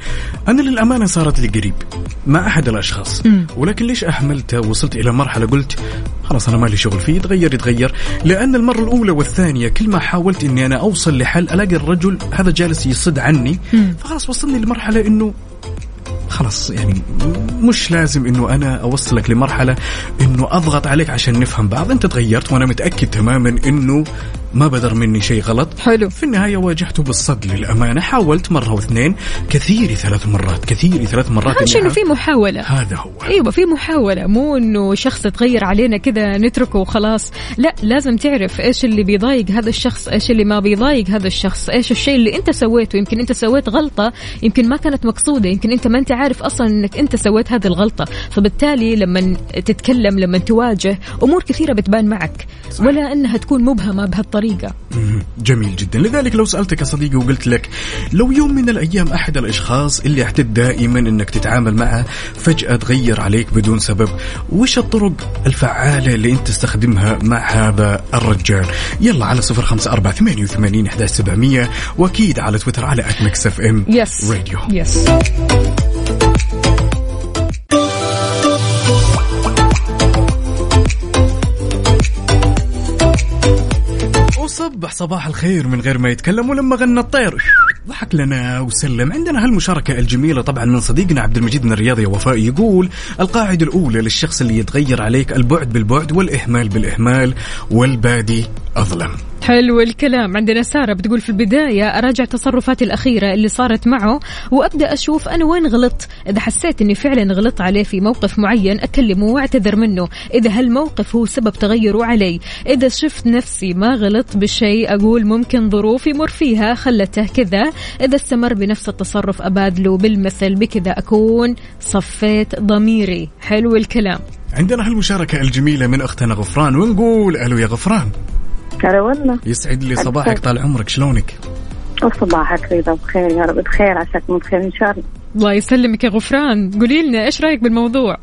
أنا للأمانة صارت لي قريب مع أحد الأشخاص ولكن ليش أحملت وصلت إلى مرحلة قلت خلاص أنا مالي شغل فيه يتغير يتغير. لأن المرة الأولى والثانية كل ما حاولت إني أنا أوصل لحل ألاقي الرجل هذا جالس يصد عني فخلاص وصلني لمرحلة إنه خلاص يعني مش لازم إنه أنا أوصلك لمرحلة إنه أضغط عليك عشان نفهم بعض. أنت تغيرت وأنا متأكد تماما إنه ما بدر مني شيء غلط. حلو. في النهاية واجهته بالصد للأمانة. حاولت مرة واثنين كثيري ثلاث مرات كثيري ثلاث مرات اهم شيء إنه في محاولة. هذا هو. أيوه في محاولة مو إنه شخص يتغير علينا كذا نتركه وخلاص. لا لازم تعرف إيش اللي بيضايق هذا الشخص إيش اللي ما بيضايق هذا الشخص إيش الشيء اللي أنت سويته. يمكن أنت سويت غلطة يمكن ما كانت مقصودة يمكن أنت ما أنت عارف أصلا إنك أنت سويت هذه الغلطة. فبالتالي لما تتكلم لما تواجه أمور كثيرة بتبان معك. ولا إنها تكون مبهمة بهالطريقة. مم، جميل جدا. لذلك لو سألتك يا صديقي وقلت لك لو يوم من الأيام أحد الأشخاص اللي اعتد دائما أنك تتعامل معه فجأة تغير عليك بدون سبب وش الطرق الفعالة اللي أنت تستخدمها مع هذا الرجال؟ يلا على صفر خمسة أربعة ثمانية وثمانين إحداش سبعمية وأكيد على تويتر على at Mix FM Radio yes وصبح صباح الخير من غير ما يتكلم ولما غنى الطير. ضحك لنا وسلم. عندنا هالمشاركة الجميلة طبعا من صديقنا عبد المجيد من الرياض يا وفاء يقول القاعدة الأولى للشخص اللي يتغير عليك البعد بالبعد والإهمال بالإهمال والبادي. أظلم. حلو الكلام. عندنا سارة بتقول في البداية أراجع تصرفاتي الأخيرة اللي صارت معه وأبدأ أشوف أنا وين غلطت. إذا حسيت أني فعلا غلطت عليه في موقف معين أكلمه وأعتذر منه. إذا هالموقف هو سبب تغيره علي. إذا شفت نفسي ما غلطت بشيء أقول ممكن ظروف يمر فيها خلته كذا. إذا استمر بنفس التصرف أبادله بالمثل بكذا أكون صفيت ضميري. حلو الكلام. عندنا هالمشاركة الجميلة من أختنا غفران ونقول ألو يا غفران. هلا والله يسعد لي صباحك طال عمرك شلونك؟ وصباحك رضا بخير يا رب بخير عساكم بخير إن شاء الله. الله يسلمك يا غفران. قولي لنا إيش رأيك بالموضوع؟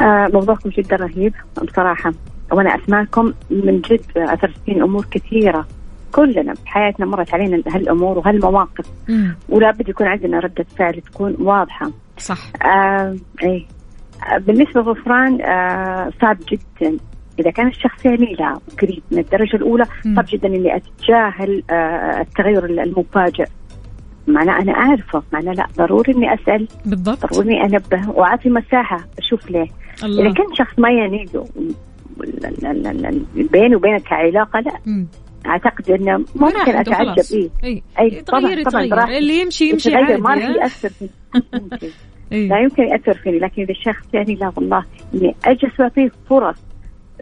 آه موضوعكم جدا رهيب بصراحة وأنا أسمعكم من جد اثرتين أمور كثيرة. كلنا بحياتنا مرت علينا هالأمور وهالمواقف. مم. ولا بد يكون عندنا ردة فعل تكون واضحة. صح. آه إيه. آه، بالنسبة لغفران آه صعب جدا. إذا كان الشخص يعني لا قريب من الدرجة الأولى مم. صعب جدا إني أتجاهل آه التغير المفاجئ. معناه أنا أعرفه معناه لا ضروري إني أسأل بالضبط. ضروري إني أنبه وأعطي مساحة أشوف ليه. إذا الله كان شخص ما ال- ال- بيني وبينك كعلاقة لا. مم. أعتقد إنه راح ممكن خلاص. إيه. أي. أي طبعا طبعا. اللي يمشي يمشي عادي ما راح فيه ممكن. إيه. لا يمكن يأثر فيني. لكن إذا الشخص يعني لا والله إني أجلس وأعطيه فرص.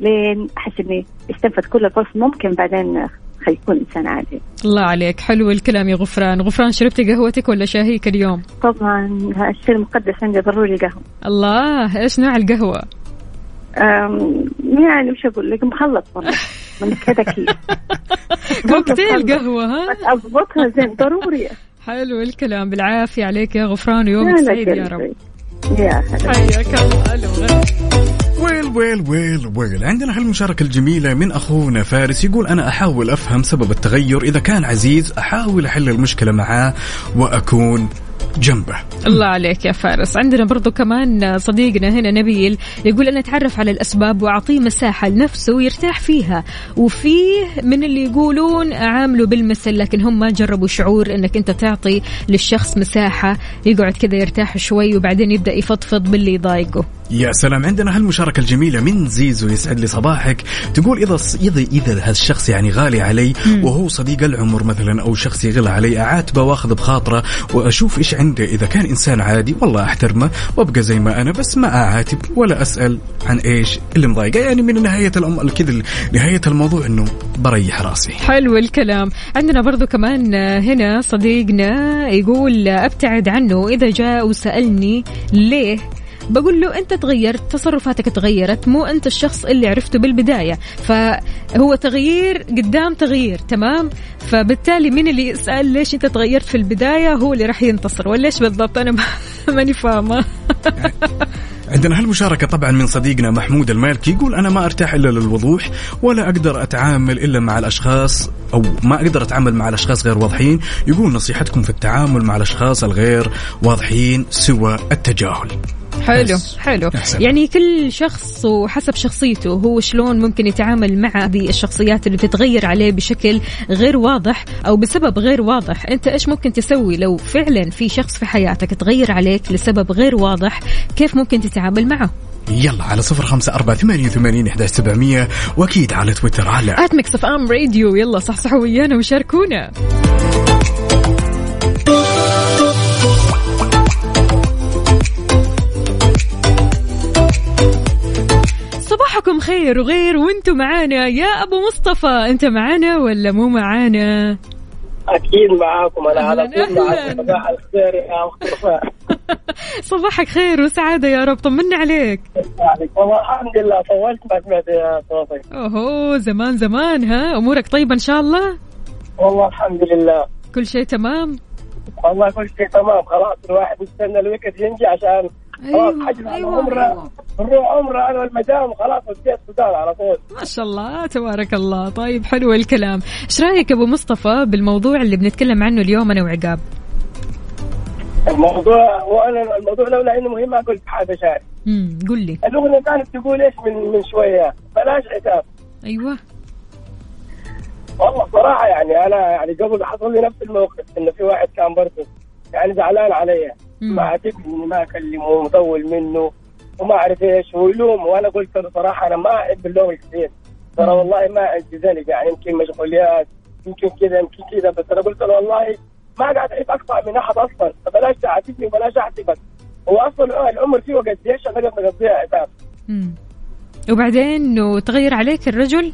لين أحس إني استنفذ كل الفرص ممكن بعدين حيكون إنسان عادي. الله عليك. حلو الكلام يا غفران. غفران شربتي قهوتك ولا شاهيك اليوم؟ طبعا الشيء المقدس عندي ضروري قهوه الله إيش نوع القهوة؟ أم، يعني وش أقول لك مخلط والله. من كذا كيس كوكتيل قهوة ها؟ أضبطها زين ضروري. حلو الكلام. بالعافية عليك يا غفران ويومك سعيد يا. رب. يا هلا. حياك الله ألو. ويل ويل ويل ويل. عندنا هالمشاركة الجميلة من أخونا فارس يقول أنا أحاول أفهم سبب التغير. إذا كان عزيز أحاول أحل المشكلة معاه وأكون جنبه. الله عليك يا فارس. عندنا برضو كمان صديقنا هنا نبيل يقول أنا أتعرف على الأسباب وأعطيه مساحة لنفسه يرتاح فيها. وفيه من اللي يقولون أعامله بالمثل لكن هم ما جربوا شعور أنك أنت تعطي للشخص مساحة يقعد كذا يرتاح شوي وبعدين يبدأ يفضفض باللي يضايقه. يا سلام. عندنا هالمشاركة الجميلة من زيزو يسعد لي صباحك. تقول إذا إذا إذا هالشخص يعني غالي علي وهو صديق العمر مثلا أو شخص يغلى علي أعاتبه وأخذ بخاطره وأشوف إيش عنده. إذا كان إنسان عادي والله أحترمه وأبقى زي ما أنا بس ما أعاتب ولا أسأل عن إيش اللي مضايقه يعني من نهاية الأم كذا نهاية الموضوع إنه بريح راسي. حلو الكلام. عندنا برضو كمان هنا صديقنا يقول أبتعد عنه. إذا جاء وسألني ليه بقول له أنت تغيرت تصرفاتك تغيرت مو أنت الشخص اللي عرفته بالبداية. فهو تغيير قدام تغيير تمام؟ فبالتالي مين اللي يسأل ليش أنت تغيرت في البداية هو اللي راح ينتصر. ولا بالضبط؟ أنا ما- ماني فاهمة. عندنا هالمشاركة طبعا من صديقنا محمود المالكي يقول أنا ما أرتاح إلا للوضوح ولا أقدر أتعامل إلا مع الأشخاص أو ما أقدر أتعامل مع الأشخاص غير واضحين. يقول نصيحتكم في التعامل مع الأشخاص الغير واضحين سوى التجاهل. حلو بس. حلو. سلام. يعني كل شخص وحسب شخصيته هو شلون ممكن يتعامل مع هذه الشخصيات اللي تتغير عليه بشكل غير واضح أو بسبب غير واضح. أنت إيش ممكن تسوي لو فعلا في شخص في حياتك تغير عليك لسبب غير واضح؟ كيف ممكن تتعامل معه؟ يلا على صفر خمسة أربعة ثمانية وثمانين إحداش سبعمية وأكيد على تويتر على at Mix FM Radio يلا صحصحوا ويانا وشاركونا. صباحكم خير وغير وأنتم معانا يا أبو مصطفى. أنت معانا ولا مو معانا؟ أكيد معاكم أنا على طول. معاكم. صباح الخير يا وفاء صباحك خير وسعادة يا رب طمنا عليك. عليك والله الحمد لله طولت ما سمعت صوتك. أوهو زمان زمان ها؟ أمورك طيبة إن شاء الله؟ والله الحمد لله. كل شيء تمام؟ والله كل شيء تمام خلاص الواحد يستنى الويكند ينجي عشان أيوه على أيوه. عمره. نروح عمره أنا والمدام وخلاص وديت السودان على طول. ما شاء الله تبارك الله. طيب حلو الكلام. إيش رأيك أبو مصطفى بالموضوع اللي بنتكلم عنه اليوم أنا وعقاب؟ الموضوع وأنا الموضوع لولا إنه مهم أقول حاجة شعري امم قل لي. الأغنية كانت تقول إيش من من شوية؟ بلاش عتاب أيوه. والله صراحة يعني أنا يعني قبل حصل لي نفس الموقف إنه في واحد كان برضه يعني زعلان علي. مم. ما عاتبني ما أكلمه ومطول منه وما أعرف إيش ويلوم وأنا قلت له صراحة أنا ما أحب اللوم كثير ترى. والله ما أجزني يعني يمكن مشغوليات يمكن كذا يمكن كذا. بس أنا قلت له والله ما قاعد أحب أقطع من أحد أصلا. فبلاش تعاتبني وبلاش أعاتبك. هو أصلا العمر فيه وقت إيش؟ أنا قاعد نقضيها عتاب وبعدين إنه تغير عليك الرجل؟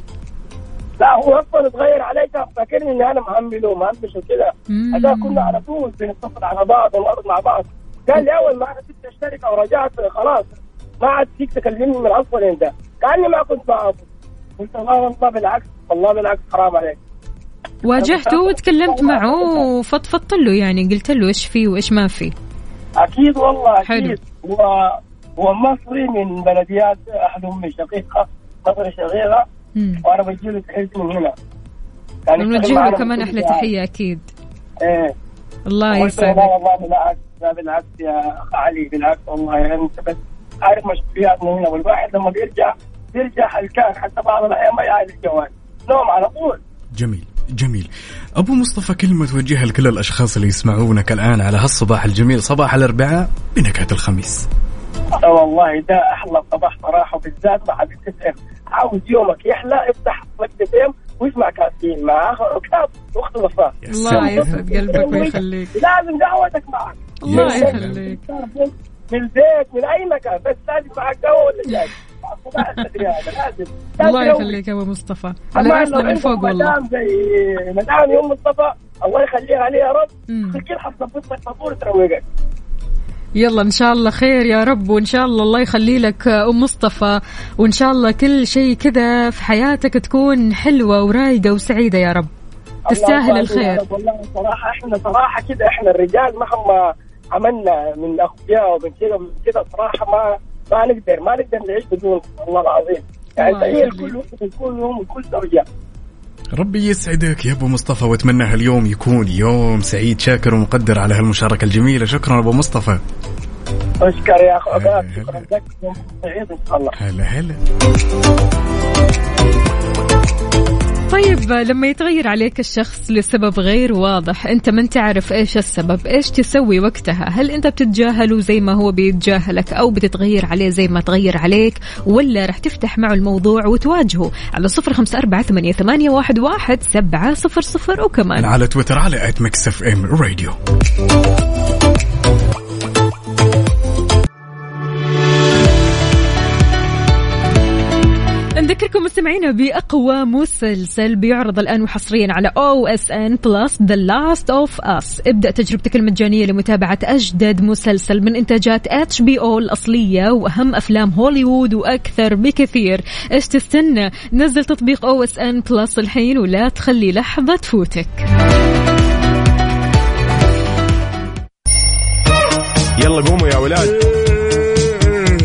لا هو أصلا اتغير علي. كان فاكرني إني أنا مهمل ومهمش وكذا. هذا كنا على طول بنتصل على بعض ونقعد مع بعض. قال لي أول ما سبت اشترك أو رجعت خلاص ما عاد فيك تكلمني من أصلا إنت. كأني ما كنت معه قلت لا والله بالعكس والله بالعكس حرام عليك. واجهته وتكلمت معه وفضفضت له يعني قلت له إيش فيه وإيش ما فيه أكيد والله حلو. أكيد. هو هو مصري من بلديات أحد أمي شقيقه مصري شقيقة. وأنا بجي له تحياتي من هنا. يعني اشتغل له كمان أحلى. تحية أكيد. إيه. الله له يسعدك. والله بالعكس. لا بالعكس يا أخ علي بالعكس والله يعني أنت بس عارف مشغولياتنا هنا والواحد لما بيرجع بيرجع هلكان حتى بعض الأحيان ما يعرف الجوال نوم على طول. جميل جميل. أبو مصطفى كلمة توجهها لكل الأشخاص اللي يسمعونك الآن على هالصباح الجميل صباح الأربعاء بنكهة الخميس. آه والله ده أحلى صباح صراحة وبالذات مع ام عاوز يومك يحلى افتح بيت ام واسمع كافيين مع اخر كتاب واخت وفاء الله. يسعد قلبك ويخليك. لازم قهوتك معك. الله. يخليك. من البيت من أي مكان بس لازم معك قهوة ولا شاي؟ الله يخليك يا أبو مصطفى. على راسنا من فوق والله. مدام زي مدام يوم مصطفى. الله يخليها عليه يا رب. الكل حتظبط لك فطور تروقك يلا إن شاء الله خير يا رب وإن شاء الله الله يخلي لك أم مصطفى. وإن شاء الله كل شيء كذا في حياتك تكون حلوة ورايقة وسعيدة يا رب. تستاهل الخير. والله صراحة إحنا صراحة كده إحنا الرجال مهما عملنا من اخويا ومن كده ومن كده صراحة ما ما نقدر ما نقدر نعيش بدون والله العظيم. يعني الله تخيل يخليك. كل وقت كل يوم وكل زوجة. ربي يسعدك يا أبو مصطفى وأتمنى هاليوم يكون يوم سعيد شاكر ومقدر على هالمشاركة الجميلة. شكرا أبو مصطفى. أشكر يا اخو هلا، أباك شكرا. لك. سعيد إن شاء الله. هلا هلا. طيب لما يتغير عليك الشخص لسبب غير واضح أنت ما انت عارف إيش السبب؟ إيش تسوي وقتها؟ هل أنت بتتجاهله زي ما هو بيتجاهلك أو بتتغير عليه زي ما تغير عليك ولا رح تفتح معه الموضوع وتواجهه؟ على صفر خمسة أربعة ثمانية, ثمانية واحد, واحد سبعة صفر صفر وكمان. على تويتر على at Mix FM Radio. نذكركم مستمعينا بأقوى مسلسل بيعرض الآن وحصريا على OSN Plus The Last of Us ابدأ تجربتك المجانية لمتابعة أجدد مسلسل من إنتاجات HBO الأصلية وأهم أفلام هوليوود وأكثر بكثير. إيش تستنى؟ نزل تطبيق OSN Plus الحين ولا تخلي لحظة تفوتك. يلا قوموا يا ولاد.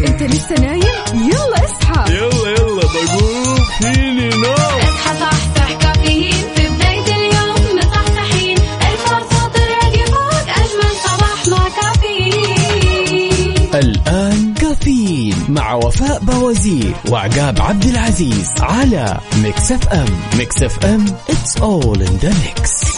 أنت لسه نايم؟ يلا اصحى. يلا يلا. بقوم فيني نوم اصحى صحصح كافيين في بداية اليوم مصحصحين الفرصة تراقي فوق أجمل صباح مع كافيين الآن كافيين مع وفاء بوازير وعقاب عبد العزيز على Mix FM. Mix FM it's all in the mix.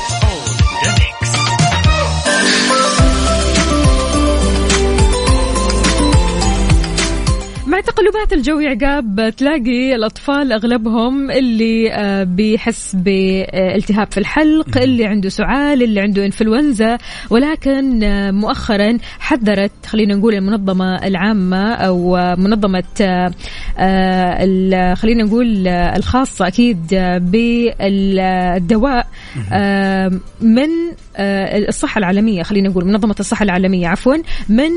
مع تقلبات الجو عقاب تلاقي الأطفال أغلبهم اللي آه، بيحس بالتهاب في الحلق اللي عنده سعال اللي عنده إنفلونزا ولكن آه، مؤخرا حذرت خلينا نقول المنظمة العامة أو منظمة آه، خلينا نقول الخاصة أكيد بالدواء من الصحة العالمية خلينا نقول منظمة الصحة العالمية عفوا من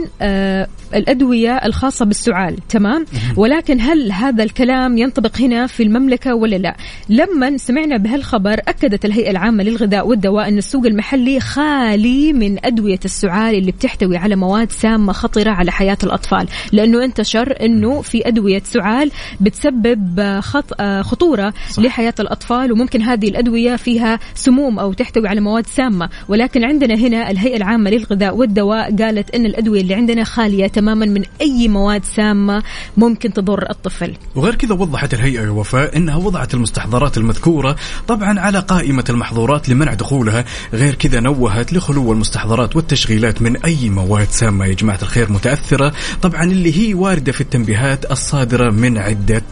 الأدوية الخاصة بالسعال تمام؟ ولكن هل هذا الكلام ينطبق هنا في المملكة ولا لا؟ لما سمعنا بهالخبر أكدت الهيئة العامة للغذاء والدواء أن السوق المحلي خالي من أدوية السعال اللي بتحتوي على مواد سامة خطرة على حياة الأطفال. لأنه انتشر أنه في أدوية سعال بتسبب خط... آه، خطورة صح. لحياة الأطفال وممكن هذه الأدوية فيها سموم أو تحتوي على مواد سامة. ولكن عندنا هنا الهيئة العامة للغذاء والدواء قالت أن الأدوية اللي عندنا خالية تماما من أي مواد سامة ممكن تضر الطفل. وغير كذا وضحت الهيئة يا وفاء إنها وضعت المستحضرات المذكورة طبعا على قائمة المحظورات لمنع دخولها. غير كذا نوهت لخلو المستحضرات والتشغيلات من أي مواد سامة. يا جماعة الخير متأثرة طبعا اللي هي واردة في التنبيهات الصادرة من عدة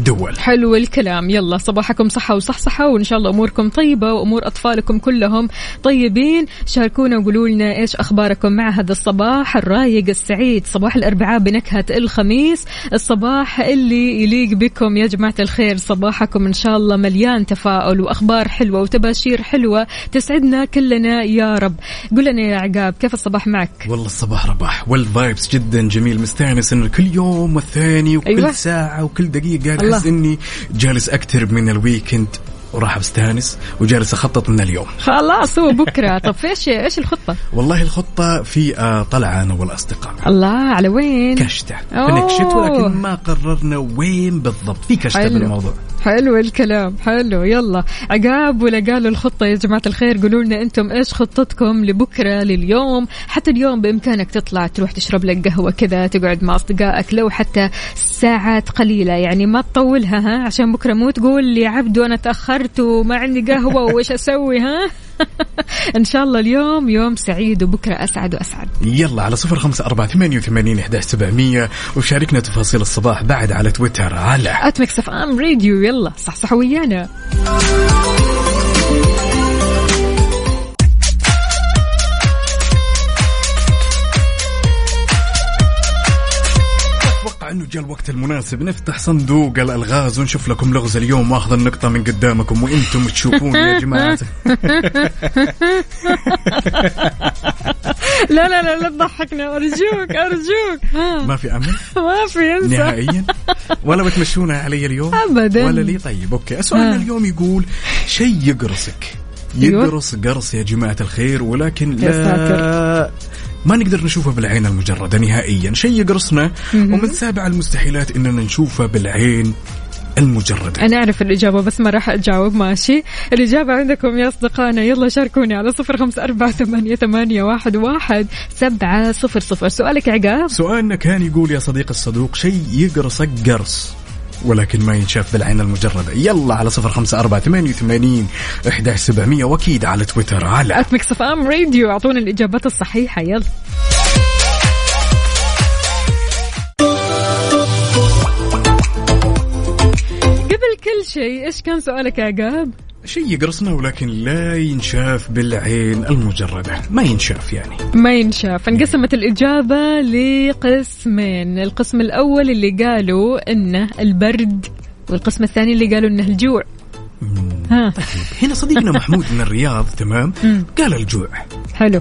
دول. حلو الكلام. يلا صباحكم صحة وصحصحة وإن شاء الله أموركم طيبة وأمور أطفالكم كلهم طيبين. شاركونا وقولوا لنا إيش أخباركم مع هذا الصباح الرايق السعيد. صباح الأربعاء بنكهة الخميس. الصباح اللي يليق بكم يا جماعة الخير. صباحكم إن شاء الله مليان تفاؤل وأخبار حلوة وتباشير حلوة تسعدنا كلنا يا رب. قل لنا يا عقاب كيف الصباح معك؟ والله الصباح رباح. وال vibes جدا جميل. مستانس انه كل يوم والثاني وكل أيوة. ساعة وكل دقيقة. احس إني جالس اقترب من ال weekend وراح أستانس وجالس أخطط من اليوم. خلاص هو بكرة. طب إيش إيش الخطة؟ والله الخطة في آه، طلعة أنا والأصدقاء. الله على وين؟ كشتة. أوه. بنكشت ولكن ما قررنا وين بالضبط. في حلو. بالموضوع. حلو الكلام حلو. يلا. عقاب ولا قالوا الخطة يا جماعة الخير؟ قولوا لنا أنتم إيش خطتكم لبكرة لليوم؟ حتى اليوم بإمكانك تطلع تروح تشرب لك قهوة كذا تقعد مع أصدقائك لو حتى ساعات قليلة. يعني ما تطولها ها؟ عشان بكرة مو تقول لي عبدو أنا تأخرت وما عندي قهوة وإيش أسوي ها؟ ان شاء الله اليوم يوم سعيد وبكرة أسعد وأسعد. يلا على صفر خمسة أربعة ثمانية وثمانين إحداش سبعمية وشاركنا تفاصيل الصباح بعد على تويتر على Mix FM Radio يلا صحصحوا ويانا. جاء الوقت المناسب نفتح صندوق الألغاز ونشوف لكم لغز اليوم وأخذ النقطة من قدامكم وأنتم تشوفون يا جماعة. لا لا لا لا تضحكنا أرجوك أرجوك. ها ما في أمل؟ ما في انسى. نهائيا. ولا بتمشونها علي اليوم؟ أبداً. ولا لي؟ طيب أوكي. سؤالنا آه. اليوم يقول شيء يقرصك. يقرص قرص يا جماعة الخير ولكن يا لا ما نقدر نشوفه بالعين المجردة نهائيا. شيء يقرصنا ومن سابع المستحيلات إننا نشوفه بالعين المجردة. أنا أعرف الإجابة بس ما راح أجاوب. ماشي. الإجابة عندكم يا أصدقائنا. يلا شاركوني على صفر خمسة أربعة ثمانية, ثمانية واحد, واحد سبعة صفر صفر. سؤالك عقاب؟ سؤالنا كان يقول يا صديق الصدوق شيء يقرصك قرص. ولكن ما ينشاف بالعين المجردة. يلا على صفر خمسة أربعة ثمانية وثمانين إحدى سبعمية وأكيد على تويتر على أت أم راديو أعطونا الإجابات الصحيحة. يلا. قبل كل شيء إيش كان سؤالك يا عقاب؟ شيء يقرصنا ولكن لا ينشاف بالعين المجردة. ما ينشاف يعني. ما ينشاف. انقسمت الإجابة لقسمين. القسم الأول اللي قالوا إنه البرد والقسم الثاني اللي قالوا إنه الجوع. ها. هنا صديقنا محمود من الرياض تمام. قال الجوع. حلو.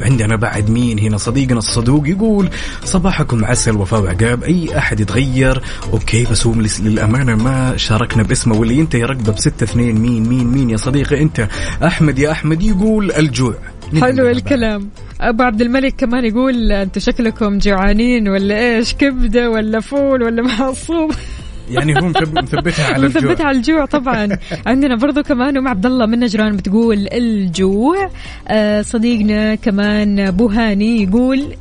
عندنا بعد مين هنا؟ صديقنا الصدوق يقول صباحكم عسل وفاء وعقاب أي أحد يتغير؟ okay بس هو للأمانة ما شاركنا باسمه واللي ينتهي رقبة بستة اثنين مين مين مين يا صديقي؟ أنت أحمد يا أحمد يقول الجوع. حلو؟ الكلام. أبو عبد الملك كمان يقول أنتم شكلكم جوعانين ولا إيش؟ كبدة ولا فول ولا معصوب؟ يعني هو مثب- مثبتها على الجوع. مثبتها على الجوع طبعا. عندنا برضو كمان أم عبد الله من نجران بتقول الجوع. آه صديقنا كمان ابو هاني يقول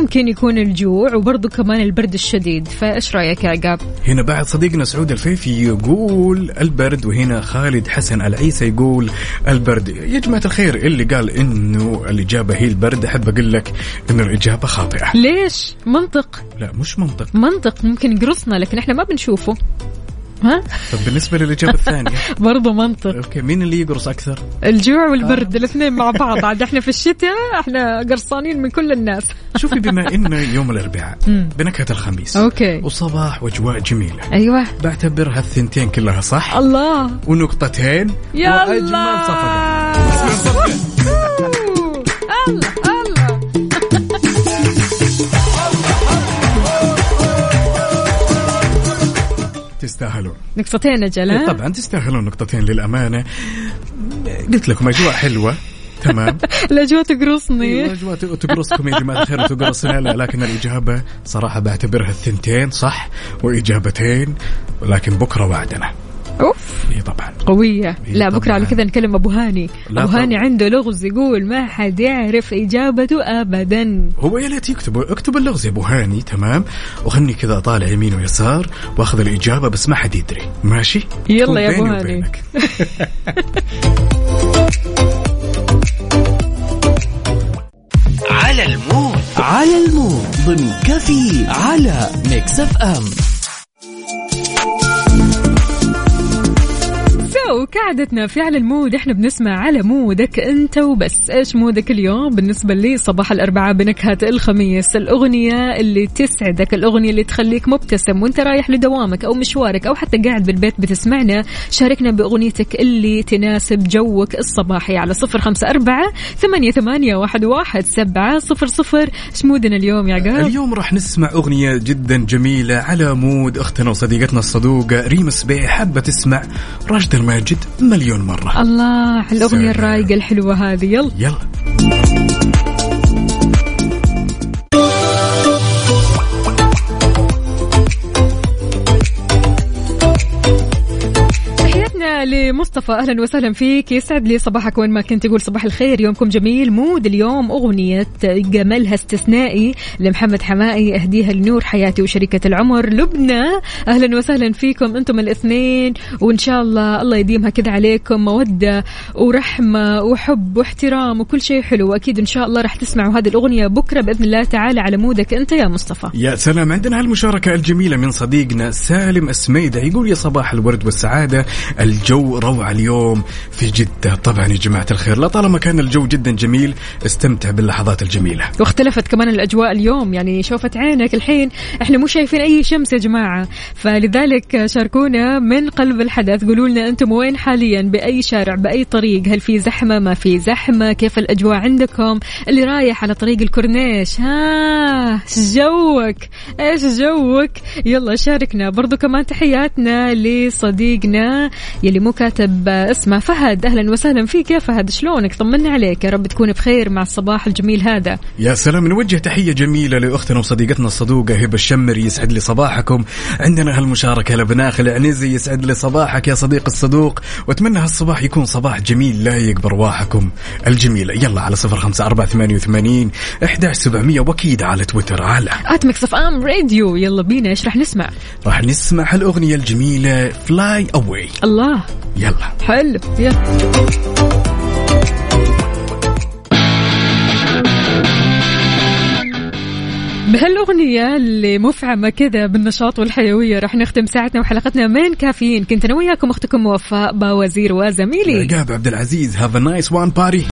ممكن يكون الجوع وبرضو كمان البرد الشديد. فإيش رأيك يا عقاب؟ هنا بعد صديقنا سعود الفيفي يقول البرد وهنا خالد حسن العيسى يقول البرد. يا جماعة الخير اللي قال إنه الإجابة هي البرد أحب أقول لك إنه الإجابة خاطئة. ليش؟ منطق. لا مش منطق. منطق. ممكن يقرصنا لكن إحنا ما بنشوفه ها؟ طب بالنسبة للإجابة الثانية. برضو منطق. okay مين اللي يقرص أكثر؟ الجوع والبرد الاثنين مع بعض. عاد إحنا في الشتاء إحنا قرصانين من كل الناس. شوفي بما إنه يوم الأربعاء. بنكهة الخميس. أوكي. وصباح وأجواء جميلة. أيوه. بعتبرها الثنتين كلها صح؟ الله. ونقطتين. وأجمل صفقة. تستاهلون. نقطتين أجل إيه؟ طبعا تستاهلون نقطتين للأمانة. قلت لكم أجواء حلوة. تمام. الاجواء تقرصني. الأجواء تقرصكم يا جماعة. الخير وتقرصنا لا لكن الإجابة صراحة بعتبرها الثنتين صح؟ وإجابتين ولكن بكرة وعدنا. إيه طبعا. قوية. إيه لا بكرة طبعاً. على كذا نكلم أبو هاني. أبو هاني. عنده لغز يقول ما حد يعرف إجابته ابدا. هو يا ليت يكتب اكتب اللغز يا أبو هاني. تمام. وخلني كذا أطالع يمين ويسار وأخذ الإجابة بس ما حد يدري. ماشي؟ يلا يا أبو بيني هاني. على المود. على المود. ضمن كافيين على Mix FM. so كعادتنا في على ال mood. إحنا بنسمع على mood ك أنت وبس. إيش mood ك اليوم؟ بالنسبة لي صباح الأربعاء بنكهة الخميس. الأغنية اللي تسعدك الأغنية اللي تخليك مبتسم وأنت رايح لدوامك أو مشوارك أو حتى قاعد بالبيت بتسمعنا. شاركنا بأغنيتك اللي تناسب جوك. الصباحي على صفر خمسة أربعة ثمانية, ثمانية واحد, واحد سبعة صفر صفر. إيش mood نا اليوم يا عقاب؟ اليوم راح نسمع أغنية جدا جميلة على مود. أختنا وصديقتنا الصدوقة ريم سبيع حابة تسمع راشد الماجد مليون مرة. الله على الأغنية سلام. الرايقة الحلوة هذه. يلا. يلا. تحياتنا لمصطفى أهلا وسهلا فيك. يسعد لي صباحك وين ما كنت تقول صباح الخير. يومكم جميل. مود اليوم أغنية جمالها استثنائي لمحمد حمائي أهديها لنور حياتي وشريكة العمر. لبنى أهلا وسهلا فيكم أنتم الاثنين. وإن شاء الله الله يديمها كذا عليكم. مودة ورحمة وحب واحترام وكل شيء حلو. وأكيد إن شاء الله راح تسمعوا هذه الأغنية بكرة بإذن الله تعالى على مودك. أنت يا مصطفى. يا سلام. عندنا هالمشاركة الجميلة من صديقنا سالم السميدة. يقول يا صباح الورد والسعادة. الجو روعة اليوم في جدة. طبعا يا جماعة الخير لا طالما كان الجو جدا جميل استمتع باللحظات الجميلة. واختلفت كمان الأجواء اليوم يعني شوفت عينك الحين. إحنا مو شايفين أي شمس يا جماعة. فلذلك شاركونا من قلب الحدث. قولوا لنا أنتم وين حاليا؟ بأي شارع بأي طريق؟ هل في زحمة؟ ما في زحمة؟ كيف الأجواء عندكم؟ اللي رايح على طريق الكورنيش. ها جوك؟ إيش جوك؟ يلا شاركنا. برضو كمان تحياتنا لصديقنا يلي مو كاتب اسمه. فهد أهلا وسهلا فيك يا فهد. شلونك؟ طمنا عليك. يا رب تكون بخير مع الصباح الجميل هذا. يا سلام. نوجه تحية جميلة لأختنا وصديقتنا الصدوقة هبة الشمري يسعد لي صباحكم. عندنا هالمشاركة لبناخ العنزي يسعد لي صباحك يا صديق الصدوق. وأتمنى هالصباح يكون صباح جميل لايق برواحكم الجميلة يلا على صفر خمسة أربعة ثمانية وثمانين إحدى سبعمية وأكيد على تويتر على ات ميكس أف أم راديو. يلا بينا إيش راح نسمع؟ راح نسمع هالأغنية الجميلة Fly Away الله يلا. حلو. يلا. بهالأغنية اللي مفعمة كذا بالنشاط والحيوية راح نختم ساعتنا وحلقتنا من كافيين. كنت أنا وياكم أختكم وفاء باوزير وزميلي. عقاب عبد العزيز. have nice one باري.